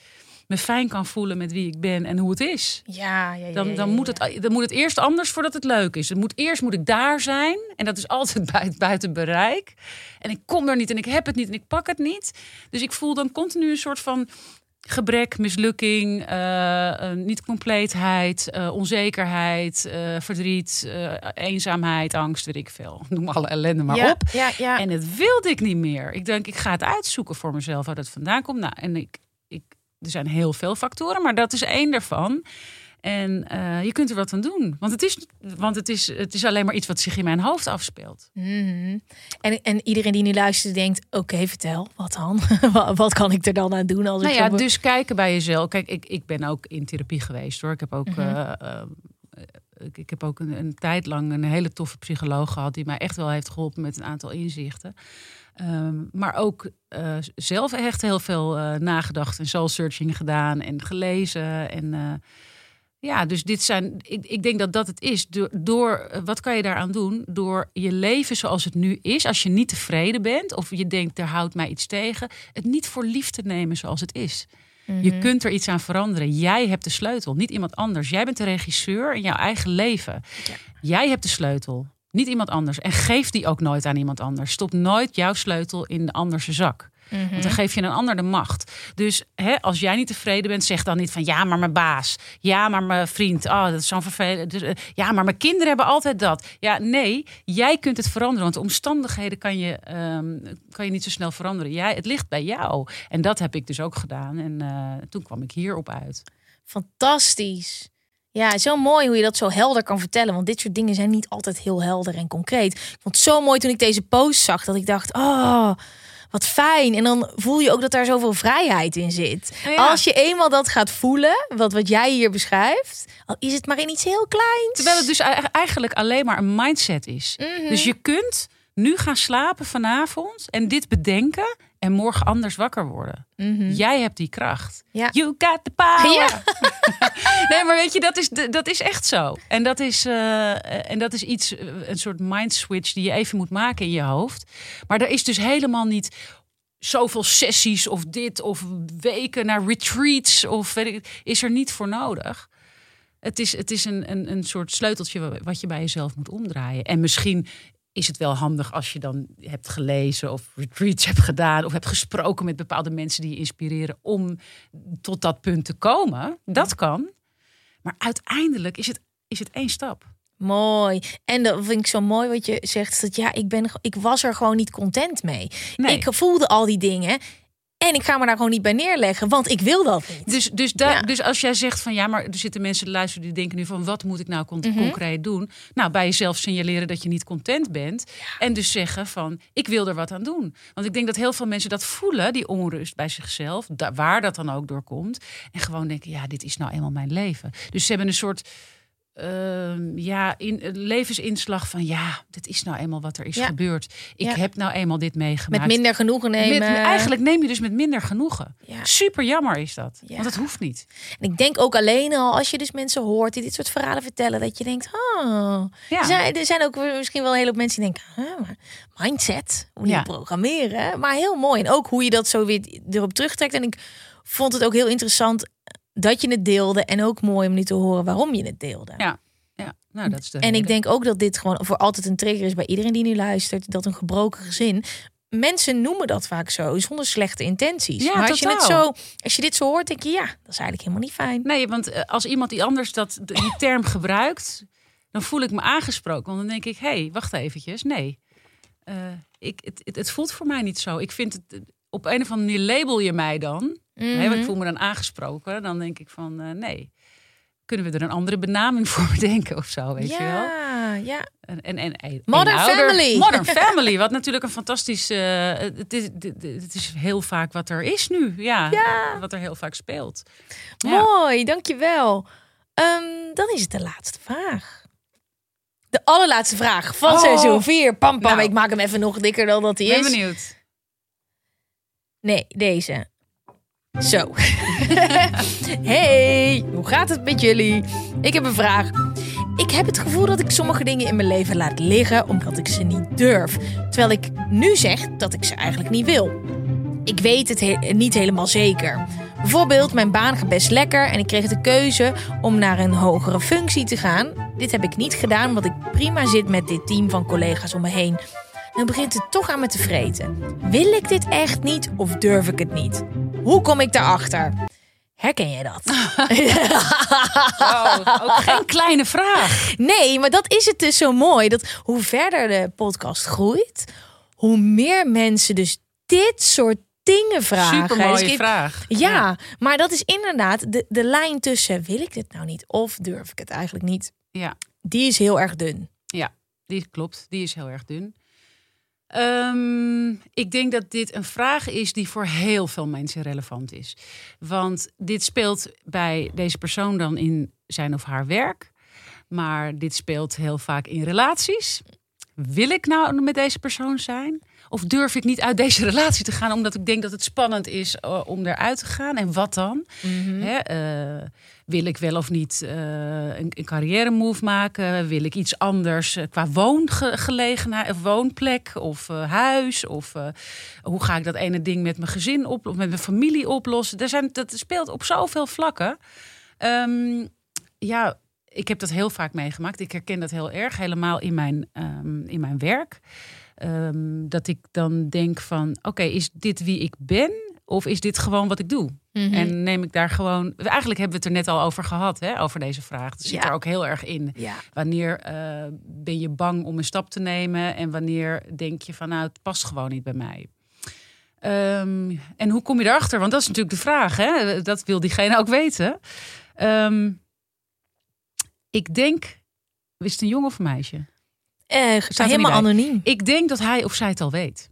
S2: me fijn kan voelen met wie ik ben en hoe het is.
S1: Ja, ja, ja,
S2: Dan, dan, moet het, dan moet het eerst anders voordat het leuk is. Het moet, eerst moet ik daar zijn. En dat is altijd buiten, buiten bereik. En ik kom er niet en ik heb het niet en ik pak het niet. Dus ik voel dan continu een soort van gebrek, mislukking, eh, eh, niet compleetheid, eh, onzekerheid, verdriet, eenzaamheid, angst, weet ik veel. Noem alle ellende maar
S1: ja,
S2: op.
S1: Ja, ja.
S2: En het wilde ik niet meer. Ik denk, ik ga het uitzoeken voor mezelf waar dat vandaan komt. Nou, en ik, er zijn heel veel factoren, maar dat is één daarvan. En eh, je kunt er wat aan doen. Want, het is, want het, is, het is alleen maar iets wat zich in mijn hoofd afspeelt.
S1: Mhm. en, en iedereen die nu luistert denkt, oké, vertel, wat dan? Wat- kan ik er dan aan doen? Als
S2: Nou
S1: ik
S2: ja,
S1: zo
S2: dus kijken bij jezelf. Kijk, ik, ik ben ook in therapie geweest hoor. Ik heb ook,
S1: Mhm.
S2: eh, eh, ik, ik heb ook een, een tijd lang een hele toffe psycholoog gehad die mij echt wel heeft geholpen met een aantal inzichten. Ehm, maar ook eh, zelf echt heel veel eh, nagedacht en soul searching gedaan en gelezen. En eh, ja, dus dit zijn. Ik, ik denk dat dat het is. Door, door wat kan je daaraan doen? Door je leven zoals het nu is. Als je niet tevreden bent of je denkt er houdt mij iets tegen, het niet voor lief te nemen zoals het is. Je kunt er iets aan veranderen. Jij hebt de sleutel, niet iemand anders. Jij bent de regisseur in jouw eigen leven. Jij hebt de sleutel, niet iemand anders. En geef die ook nooit aan iemand anders. Stop nooit jouw sleutel in de anderse zak. Want dan geef je een ander de macht. Dus hè, als jij niet tevreden bent, zeg dan niet van ja, maar mijn baas. Ja, maar mijn vriend. Oh, dat is zo'n vervelend. Dus, eh, ja, maar mijn kinderen hebben altijd dat. Ja, nee, jij kunt het veranderen. Want de omstandigheden kan je, ehm, kan je niet zo snel veranderen. Jij, het ligt bij jou. En dat heb ik dus ook gedaan. En eh, toen kwam ik hierop uit.
S1: Fantastisch. Ja, zo mooi hoe je dat zo helder kan vertellen. Want dit soort dingen zijn niet altijd heel helder en concreet. Ik vond het zo mooi toen ik deze post zag. Dat ik dacht, oh, wat fijn. En dan voel je ook dat daar zoveel vrijheid in zit.
S2: Nou ja.
S1: Als je eenmaal dat gaat voelen, wat, wat jij hier beschrijft. Al is het maar in iets heel kleins.
S2: Terwijl het dus eigenlijk alleen maar een mindset is.
S1: Mhm.
S2: Dus je kunt nu gaan slapen vanavond en dit bedenken en morgen anders wakker worden. Jij hebt die kracht.
S1: Mhm. Ja.
S2: You got the power.
S1: Ja.
S2: nee, maar weet je, dat is, dat is echt zo. En dat is, eh, en dat is iets, eh, een soort mind switch die je even moet maken in je hoofd. Maar er is dus helemaal niet zoveel sessies of dit of weken naar retreats of weet ik, is er niet voor nodig. Het is, het is een, een, een soort sleuteltje wat je bij jezelf moet omdraaien. En misschien is het wel handig als je dan hebt gelezen of retreats hebt gedaan of hebt gesproken met bepaalde mensen die je inspireren om tot dat punt te komen. Dat kan. Maar uiteindelijk is het, is het één stap.
S1: Mooi. En dat vind ik zo mooi wat je zegt. Dat ja, ik, ben, ik was er gewoon niet content mee.
S2: Nee.
S1: Ik voelde al die dingen. En ik ga me daar gewoon niet bij neerleggen. Want ik wil dat niet.
S2: Dus, dus,
S1: Ja.
S2: dus als jij zegt van ja, maar er zitten mensen te luisteren die denken nu van wat moet ik nou con-
S1: Mhm.
S2: concreet doen? Nou, bij jezelf signaleren dat je niet content bent. En dus zeggen van ik wil er wat aan doen. Want ik denk dat heel veel mensen dat voelen, die onrust bij zichzelf, waar dat dan ook door komt. En gewoon denken, ja, dit is nou eenmaal mijn leven. Dus ze hebben een soort ehm, ja, in, eh, levensinslag van ja, dit is nou eenmaal wat er is
S1: Ja.
S2: gebeurd. Ik
S1: Ja.
S2: heb nou eenmaal dit meegemaakt.
S1: Met minder genoegen nemen.
S2: Met- eigenlijk neem je dus met minder genoegen.
S1: Ja.
S2: Super jammer is dat.
S1: Ja.
S2: Want het hoeft niet.
S1: En ik denk ook alleen al als je dus mensen hoort die dit soort verhalen vertellen. Dat je denkt, oh.
S2: Ja.
S1: Er, zijn, er zijn ook misschien wel een hele hoop mensen die denken, huh, mindset, hoe
S2: Ja.
S1: programmeren. Maar heel mooi. En ook hoe je dat zo weer erop terugtrekt. En ik vond het ook heel interessant dat je het deelde. En ook mooi om nu te horen waarom je het deelde.
S2: Ja, ja. nou dat is de
S1: En ik denk ook dat dit gewoon voor altijd een trigger is bij iedereen die nu luistert. Dat een gebroken gezin. Mensen noemen dat vaak zo, zonder slechte intenties.
S2: Ja,
S1: maar als je, het
S2: totaal.
S1: zo, als je dit zo hoort, denk je, ja, dat is eigenlijk helemaal niet fijn.
S2: Nee, want eh, als iemand die anders dat, die term gebruikt, dan voel ik me aangesproken. Want dan denk ik, hé, hey, wacht eventjes. Nee, eh, ik, het, het, het voelt voor mij niet zo. Ik vind het, op een of andere manier label je mij dan. Want ik
S1: Mhm.
S2: voel me dan aangesproken. Dan denk ik van, eh, nee. Kunnen we er een andere benaming voor bedenken of zo, weet je wel?
S1: ja, ja.
S2: En, en, en, en-
S1: Modern. Family.
S2: Modern Family, wat natuurlijk een fantastisch... eh, het, is, het is heel vaak wat er is nu. Ja,
S1: Ja.
S2: wat er heel vaak speelt. Ja.
S1: Mooi, dankjewel. Ehm dan is het de laatste vraag. De allerlaatste vraag van
S2: Oh.
S1: seizoen 4. Pam, pam.
S2: Nou.
S1: Ik maak hem even nog dikker dan dat hij
S2: ben
S1: is.
S2: benieuwd.
S1: Nee, deze. Zo. hey, hoe gaat het met jullie? Ik heb een vraag. Ik heb het gevoel dat ik sommige dingen in mijn leven laat liggen omdat ik ze niet durf. Terwijl ik nu zeg dat ik ze eigenlijk niet wil. Ik weet het he- niet helemaal zeker. Bijvoorbeeld, mijn baan gaat best lekker en ik kreeg de keuze om naar een hogere functie te gaan. Dit heb ik niet gedaan omdat ik prima zit met dit team van collega's om me heen. Dan begint het toch aan me te vreten. Wil ik dit echt niet of durf ik het niet? Hoe kom ik daarachter? Herken jij dat?
S2: Wow, ook geen kleine vraag.
S1: Nee, maar dat is het dus zo mooi. Dat hoe verder de podcast groeit, hoe meer mensen dus dit soort dingen vragen.
S2: Super mooie
S1: Dus ik-
S2: vraag.
S1: Ja, maar dat is inderdaad de, de lijn tussen wil ik dit nou niet of durf ik het eigenlijk niet.
S2: Ja.
S1: Die is heel erg dun.
S2: Ja, die klopt. Die is heel erg dun. Ehm, ik denk dat dit een vraag is die voor heel veel mensen relevant is. Want dit speelt bij deze persoon dan in zijn of haar werk. Maar dit speelt heel vaak in relaties. Wil ik nou met deze persoon zijn? Of durf ik niet uit deze relatie te gaan omdat ik denk dat het spannend is eh, om eruit te gaan? En wat dan? Hè, eh, wil ik wel of niet eh, een, een carrière move maken? Wil ik iets anders qua woongelegenheid of woonplek of huis? Of hoe ga ik dat ene ding met mijn gezin op, of met mijn familie oplossen? Er zijn, dat speelt op zoveel vlakken. Ehm, ja, ik heb dat heel vaak meegemaakt. Ik herken dat heel erg, helemaal in mijn, ehm, in mijn werk. Ehm, dat ik dan denk van, oké, is dit wie ik ben? Of is dit gewoon wat ik doe?
S1: Mhm.
S2: En neem ik daar gewoon... Eigenlijk hebben we het er net al over gehad, hè, over deze vraag. Dat zit
S1: Ja.
S2: er ook heel erg in.
S1: Ja.
S2: Wanneer eh, ben je bang om een stap te nemen? En wanneer denk je van, nou, het past gewoon niet bij mij? Ehm, en hoe kom je erachter? Want dat is natuurlijk de vraag. Hè? Dat wil diegene ook weten. Ehm, ik denk... Is het een jongen of een meisje?
S1: Eh,
S2: er
S1: helemaal anoniem.
S2: Ik denk dat hij of zij het al weet.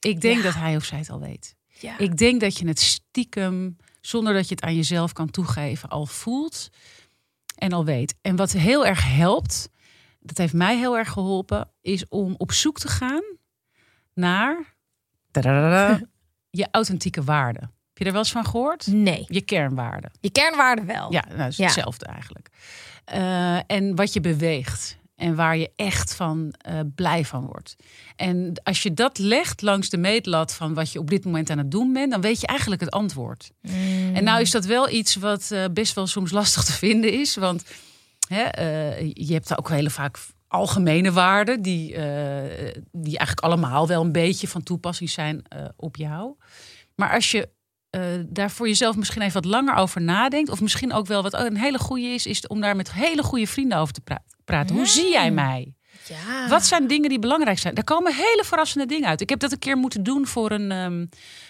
S2: Ik denk
S1: Ja.
S2: dat hij of zij het al weet.
S1: Ja.
S2: Ik denk dat je het stiekem, zonder dat je het aan jezelf kan toegeven, al voelt en al weet. En wat heel erg helpt, dat heeft mij heel erg geholpen, is om op zoek te gaan naar tadadada, je authentieke waarden. Heb je er wel eens van gehoord?
S1: Nee,
S2: Je kernwaarden.
S1: je kernwaarde wel.
S2: Ja, nou, dat is
S1: Ja.
S2: hetzelfde eigenlijk. Eh, en wat je beweegt. En waar je echt van eh, blij van wordt. En als je dat legt langs de meetlat van wat je op dit moment aan het doen bent, dan weet je eigenlijk het antwoord. En nou is dat wel iets wat eh, best wel soms lastig te vinden is. Want hè, eh, je hebt ook hele vaak algemene waarden die, die eigenlijk allemaal wel een beetje van toepassing zijn op jou. Maar als je eh, daar voor jezelf misschien even wat langer over nadenkt, of misschien ook wel wat een hele goede is, is om daar met hele goede vrienden over te pra- praten. Hoe zie jij mij?
S1: Ja.
S2: Wat zijn dingen die belangrijk zijn? Daar komen hele verrassende dingen uit. Ik heb dat een keer moeten doen voor een, ehm,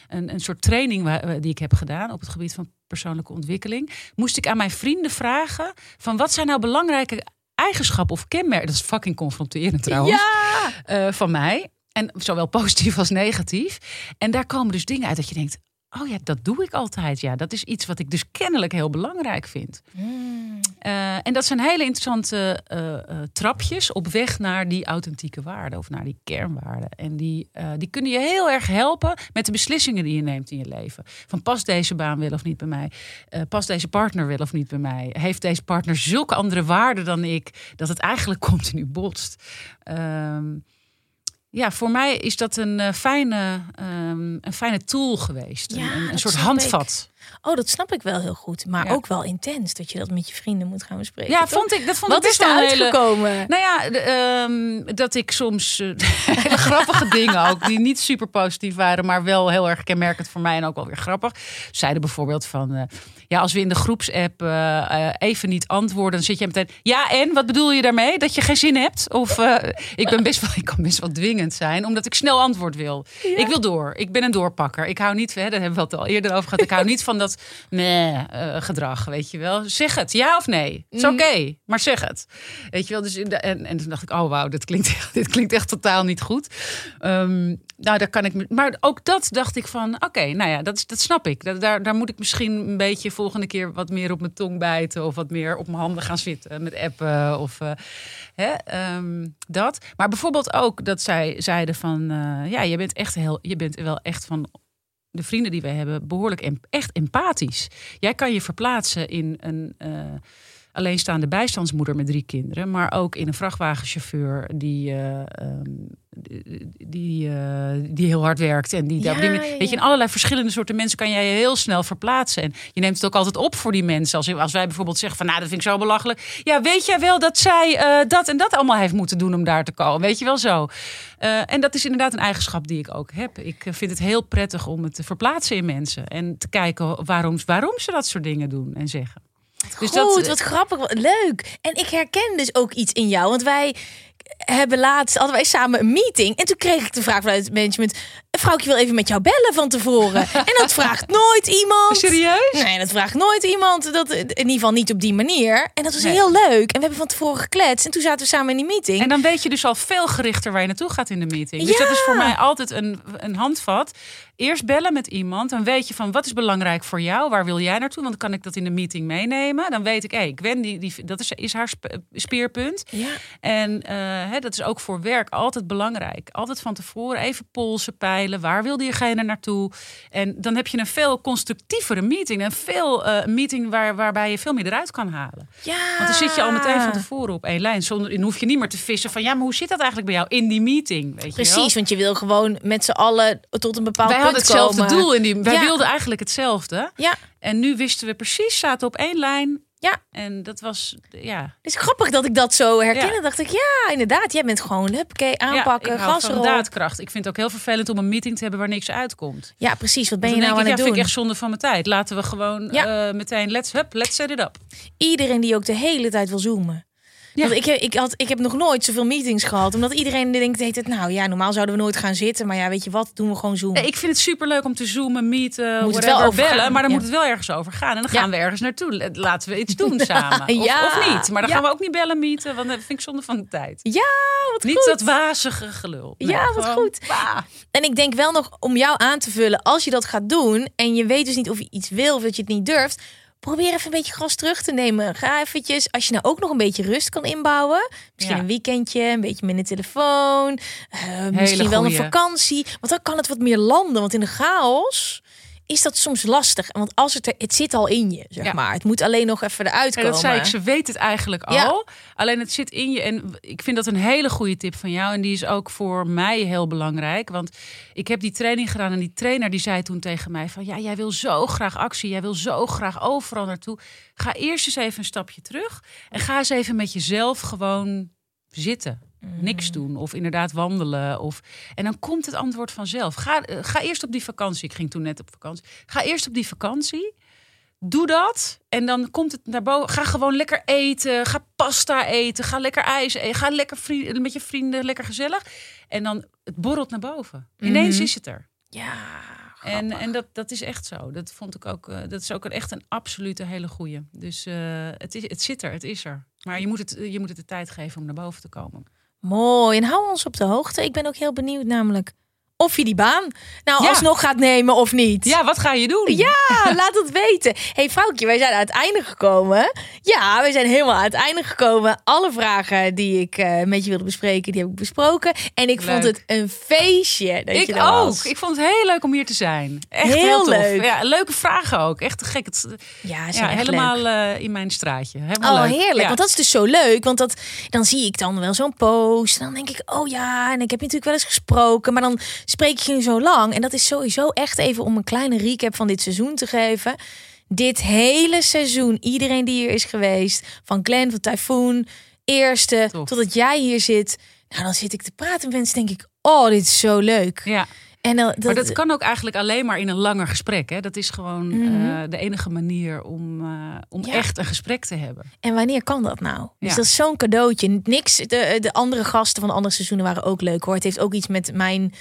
S2: een, een soort training eh, die ik heb gedaan op het gebied van persoonlijke ontwikkeling. Moest ik aan mijn vrienden vragen van wat zijn nou belangrijke eigenschappen of kenmerken? Dat is fucking confronterend trouwens.
S1: Ja.
S2: eh, van mij. En zowel positief als negatief. En daar komen dus dingen uit dat je denkt. Oh ja, dat doe ik altijd. Ja, dat is iets wat ik dus kennelijk heel belangrijk vind.
S1: Mm.
S2: Eh, en dat zijn hele interessante eh, eh, trapjes op weg naar die authentieke waarden of naar die kernwaarden. En die, die kunnen je heel erg helpen met de beslissingen die je neemt in je leven. Van past deze baan wel of niet bij mij? Past deze partner wel of niet bij mij? Heeft deze partner zulke andere waarden dan ik dat het eigenlijk continu botst? Ehm, ja, voor mij is dat een, eh, fijne, ehm, een fijne tool geweest.
S1: Ja,
S2: een, een, soort handvat.
S1: Oh, dat snap ik wel heel goed. Maar
S2: Ja.
S1: ook wel intens dat je dat met je vrienden moet gaan bespreken.
S2: Ja,
S1: toch?
S2: vond ik, dat vond
S1: Wat
S2: ik
S1: is
S2: best wel een hele...
S1: uitgekomen?
S2: Nou ja, de, ehm, dat ik soms eh, hele grappige dingen ook, die niet super positief waren, maar wel heel erg kenmerkend voor mij en ook wel weer grappig. Zeiden bijvoorbeeld van, eh, ja, als we in de groepsapp eh, even niet antwoorden, dan zit je meteen, ja en, wat bedoel je daarmee? Dat je geen zin hebt? Of eh, ik, ben best wel, ik kan best wel dwingend zijn, omdat ik snel antwoord wil. Ik wil door, ik ben een doorpakker. Ik hou niet, hè, daar hebben we het al eerder over gehad, ik hou niet van dat eh, gedrag, weet je wel. Zeg het, ja of nee? Het is oké, maar zeg het. Weet je wel, dus in de- en, en toen dacht ik, oh wauw, dit klinkt, dit klinkt echt totaal niet goed. Ehm, nou, daar kan ik, me- maar ook dat dacht ik van, oké, nou ja, dat, is, dat snap ik. Daar, daar moet ik misschien een beetje volgende keer wat meer op mijn tong bijten of wat meer op mijn handen gaan zitten met appen of eh, hè, ehm, dat. Maar bijvoorbeeld ook dat zij zeiden van, eh, ja, je bent echt heel, je bent wel echt van de vrienden die wij hebben behoorlijk em- echt empathisch. Jij kan je verplaatsen in een eh, alleenstaande bijstandsmoeder met drie kinderen, maar ook in een vrachtwagenchauffeur die, eh, ehm, die, eh, die heel hard werkt en die daar
S1: Ja,
S2: weet je, in allerlei verschillende soorten mensen kan jij je heel snel verplaatsen. En je neemt het ook altijd op voor die mensen. Als, als wij bijvoorbeeld zeggen van, nou, dat vind ik zo belachelijk. Ja, weet jij wel dat zij eh, dat en dat allemaal heeft moeten doen om daar te komen? Weet je wel zo. En dat is inderdaad een eigenschap die ik ook heb. Ik vind het heel prettig om het te verplaatsen in mensen en te kijken waarom, waarom ze dat soort dingen doen en zeggen. Dus
S1: Goed,
S2: eh,
S1: wat grappig, wat leuk. En ik herken dus ook iets in jou. Want wij hebben laatst, hadden wij samen een meeting. En toen kreeg ik de vraag vanuit het management... Een vrouwtje wil even met jou bellen van tevoren. en dat vraagt nooit iemand.
S2: Serieus?
S1: Nee, dat vraagt nooit iemand. Dat, in ieder geval niet op die manier. En dat was
S2: Nee.
S1: heel leuk. En we hebben van tevoren gekletst. En toen zaten we samen in die meeting.
S2: En dan weet je dus al veel gerichter waar je naartoe gaat in de meeting. Dus
S1: Ja.
S2: dat is voor mij altijd een, een handvat. Eerst bellen met iemand. Dan weet je van wat is belangrijk voor jou? Waar wil jij naartoe? Want dan kan ik dat in de meeting meenemen. Dan weet ik, hé, Gwen, die, die, dat is, is haar sp- speerpunt.
S1: ja.
S2: En eh, hè, dat is ook voor werk altijd belangrijk. Altijd van tevoren even polsen Waar wil diegene naartoe? En dan heb je een veel constructievere meeting. Een veel eh, meeting waar, waarbij je veel meer eruit kan halen.
S1: ja.
S2: Want dan zit je al meteen van tevoren op één lijn. Zonder, dan hoef je niet meer te vissen van ja, maar hoe zit dat eigenlijk bij jou in die meeting? Weet je wel?
S1: Precies, want je wil gewoon met z'n allen tot een bepaald
S2: Wij
S1: punt
S2: hadden hetzelfde
S1: komen.
S2: doel in die. Wij
S1: Ja.
S2: wilden eigenlijk hetzelfde.
S1: Ja,
S2: En nu wisten we precies, zaten op één lijn.
S1: Ja.
S2: En dat was ja.
S1: Het is grappig dat ik dat zo herken.
S2: Ja.
S1: Dan dacht ik, ja, inderdaad. Jij bent gewoon, huppakee, aanpakken,
S2: ja,
S1: gas
S2: van daadkracht. Ik vind het ook heel vervelend om een meeting te hebben waar niks uitkomt.
S1: Ja, precies. Wat ben
S2: Dan
S1: je nou aan
S2: ik, ja,
S1: het
S2: vind
S1: doen?
S2: ik echt zonde van mijn tijd. Laten we gewoon
S1: Ja.
S2: eh, meteen let's hup, let's set it up.
S1: Iedereen die ook de hele tijd wil zoomen.
S2: Ja.
S1: Want ik, heb, ik, had, ik heb nog nooit zoveel meetings gehad. Omdat iedereen denkt, heet het, nou ja, normaal zouden we nooit gaan zitten. Maar ja, weet je wat, doen we gewoon zoomen.
S2: Nee, ik vind het superleuk om te zoomen, meeten,
S1: Moet
S2: whatever,
S1: wel
S2: bellen.
S1: gaan,
S2: Maar dan
S1: ja.
S2: moet het wel ergens over gaan. En dan gaan we ergens naartoe. Laten we iets doen samen. Of, niet. Maar dan gaan we ook niet bellen, mieten. Want dat vind ik zonde van de tijd.
S1: Ja, wat
S2: Niet
S1: goed.
S2: dat wazige gelul.
S1: Ja, wat
S2: gewoon,
S1: goed.
S2: bah.
S1: En ik denk wel nog om jou aan te vullen, als je dat gaat doen en je weet dus niet of je iets wil of dat je het niet durft, probeer even een beetje gas terug te nemen. Ga eventjes, als je nou ook nog een beetje rust kan inbouwen, misschien
S2: Ja.
S1: een weekendje, een beetje minder telefoon, eh, misschien wel een vakantie, want dan kan het wat meer landen. Want in de chaos is dat soms lastig. Want als het er, het zit al in je, zeg
S2: Ja.
S1: maar. Het moet alleen nog even eruit
S2: Ja,
S1: komen.
S2: dat zei ik, ze weet het eigenlijk
S1: Ja.
S2: al. Alleen het zit in je. En ik vind dat een hele goede tip van jou. En die is ook voor mij heel belangrijk. Want ik heb die training gedaan. En die trainer die zei toen tegen mij van... Ja, jij wil zo graag actie. Jij wil zo graag overal naartoe. Ga eerst eens even een stapje terug. En ga eens even met jezelf gewoon zitten. Niks doen. Of inderdaad wandelen. Of... En dan komt het antwoord vanzelf. Ga, eh, ga eerst op die vakantie. Ik ging toen net op vakantie. Ga eerst op die vakantie. Doe dat. En dan komt het naar boven. Ga gewoon lekker eten. Ga pasta eten. Ga lekker ijs eten. Ga lekker vri- met je vrienden lekker gezellig. En dan het borrelt naar boven. Ineens
S1: Mhm.
S2: is het er.
S1: Ja,
S2: En, en dat, dat is echt zo. Dat vond ik ook. eh, dat is ook een, echt een absolute hele goeie. Dus eh, het, is, het zit er. Het is er. Maar je moet het, je moet het de tijd geven om naar boven te komen.
S1: Mooi. En hou ons op de hoogte. Ik ben ook heel benieuwd namelijk of je die baan nou
S2: Ja.
S1: alsnog gaat nemen of niet.
S2: Ja, wat ga je doen?
S1: Ja, laat het weten. hey, vrouwtje, wij zijn aan het einde gekomen. Ja, we zijn helemaal aan het einde gekomen. Alle vragen die ik eh, met je wilde bespreken, die heb ik besproken. En ik vond het een feestje dat
S2: Ik
S1: je
S2: ook.
S1: was.
S2: Ik vond het heel leuk om hier te zijn. Echt
S1: Heel
S2: heel, tof.
S1: leuk.
S2: Ja, leuke vragen ook. Echt te gek. Het,
S1: Ja, ze
S2: ja, helemaal
S1: leuk.
S2: eh, in mijn straatje. Helemaal
S1: Oh,
S2: leuk.
S1: heerlijk.
S2: Ja.
S1: Want dat is dus zo leuk. Want dat, dan zie ik dan wel zo'n post. En dan denk ik, oh ja. En ik heb je natuurlijk wel eens gesproken. Maar dan spreek je nu zo lang. En dat is sowieso echt even om een kleine recap van dit seizoen te geven. Dit hele seizoen, iedereen die hier is geweest, van Glenn, van Typhoon, eerste,
S2: Tof.
S1: totdat jij hier zit. Nou, dan zit ik te praten met mensen, denk ik, oh, dit is zo leuk.
S2: Ja.
S1: En dat,
S2: Maar dat kan ook eigenlijk alleen maar in een langer gesprek. Hè? Dat is gewoon
S1: Mhm.
S2: eh, de enige manier om, eh, om
S1: Ja.
S2: echt een gesprek te hebben.
S1: En wanneer kan dat nou? Dus
S2: Ja.
S1: dat is zo'n cadeautje. Niks, de, de andere gasten van de andere seizoenen waren ook leuk hoor. Het heeft ook iets met mijn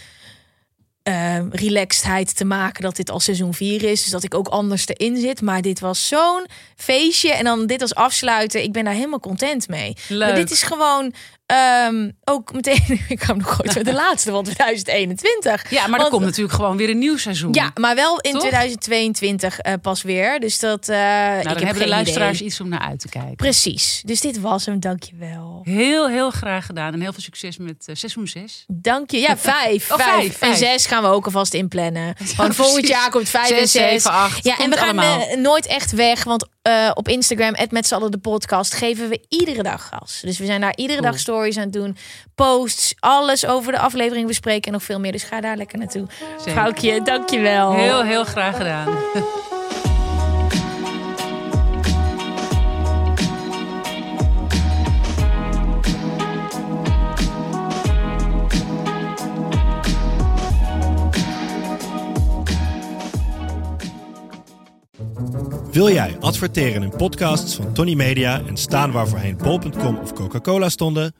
S1: eh, relaxedheid te maken dat dit al seizoen 4 is. Dus dat ik ook anders erin zit. Maar dit was zo'n feestje. En dan dit als afsluiten. Ik ben daar helemaal content mee.
S2: Leuk.
S1: Maar dit is gewoon ehm, ook meteen... Ik hem nog gooien met de laatste van 2021.
S2: Ja, maar er
S1: Want-
S2: komt natuurlijk gewoon weer een nieuw seizoen.
S1: Ja, maar wel in
S2: Toch?
S1: 2022 eh, pas weer. Dus dat...
S2: nou,
S1: ik
S2: dan
S1: heb
S2: hebben de luisteraars
S1: idee.
S2: iets om naar uit te kijken.
S1: Precies. Dus dit was hem. Dankjewel.
S2: Heel, heel graag gedaan. En heel veel succes met eh, seizoen 6.
S1: Dank je. Ja, vijf.
S2: Oh,
S1: vijf.
S2: vijf,
S1: En
S2: vijf.
S1: zes gaan we ook alvast inplannen. Gewoon volgend
S2: precies.
S1: jaar komt vijf en
S2: Zes,
S1: zes.
S2: zeven, acht.
S1: Ja, en we gaan nooit echt weg. Want eh, op Instagram, met z'n allen de podcast, geven we iedere dag gas. Dus we zijn daar iedere
S2: Cool.
S1: dag stories aan het doen. Posts, alles over de aflevering bespreken en nog veel meer. Dus ga daar lekker naartoe.
S2: Zeker.
S1: Vrouwtje, dankjewel.
S2: Heel, heel graag gedaan.
S4: Wil jij adverteren in podcasts van Tony Media en staan waar voorheen bol.com of Coca-Cola stonden?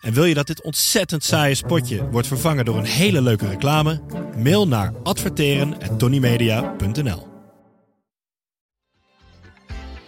S4: En wil je dat dit ontzettend saaie spotje wordt vervangen door een hele leuke reclame? Mail naar adverteren@tonymedia.nl.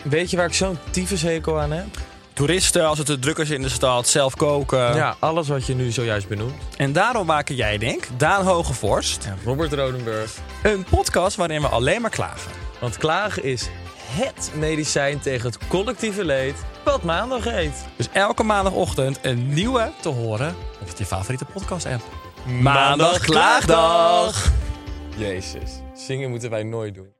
S5: Weet je waar ik zo'n tyfushekel aan heb?
S6: Toeristen, als het te druk is in de stad, zelf koken.
S5: Ja, alles wat je nu zojuist benoemt.
S6: En daarom maken jij, denk Daan Hogevorst,
S5: En Robert Rodenburg.
S6: een podcast waarin we alleen maar klagen.
S5: Want klagen is HET medicijn tegen het collectieve leed wat maandag heet.
S6: Dus elke maandagochtend een nieuwe te horen op je favoriete podcast-app.
S5: Maandag Klaagdag! Jezus, zingen moeten wij nooit doen.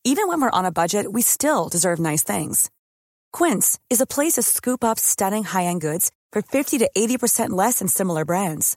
S7: Even when we're on a budget, we still deserve nice things. Quince is a place to scoop up stunning high-end goods for 50 to 80% less than similar brands.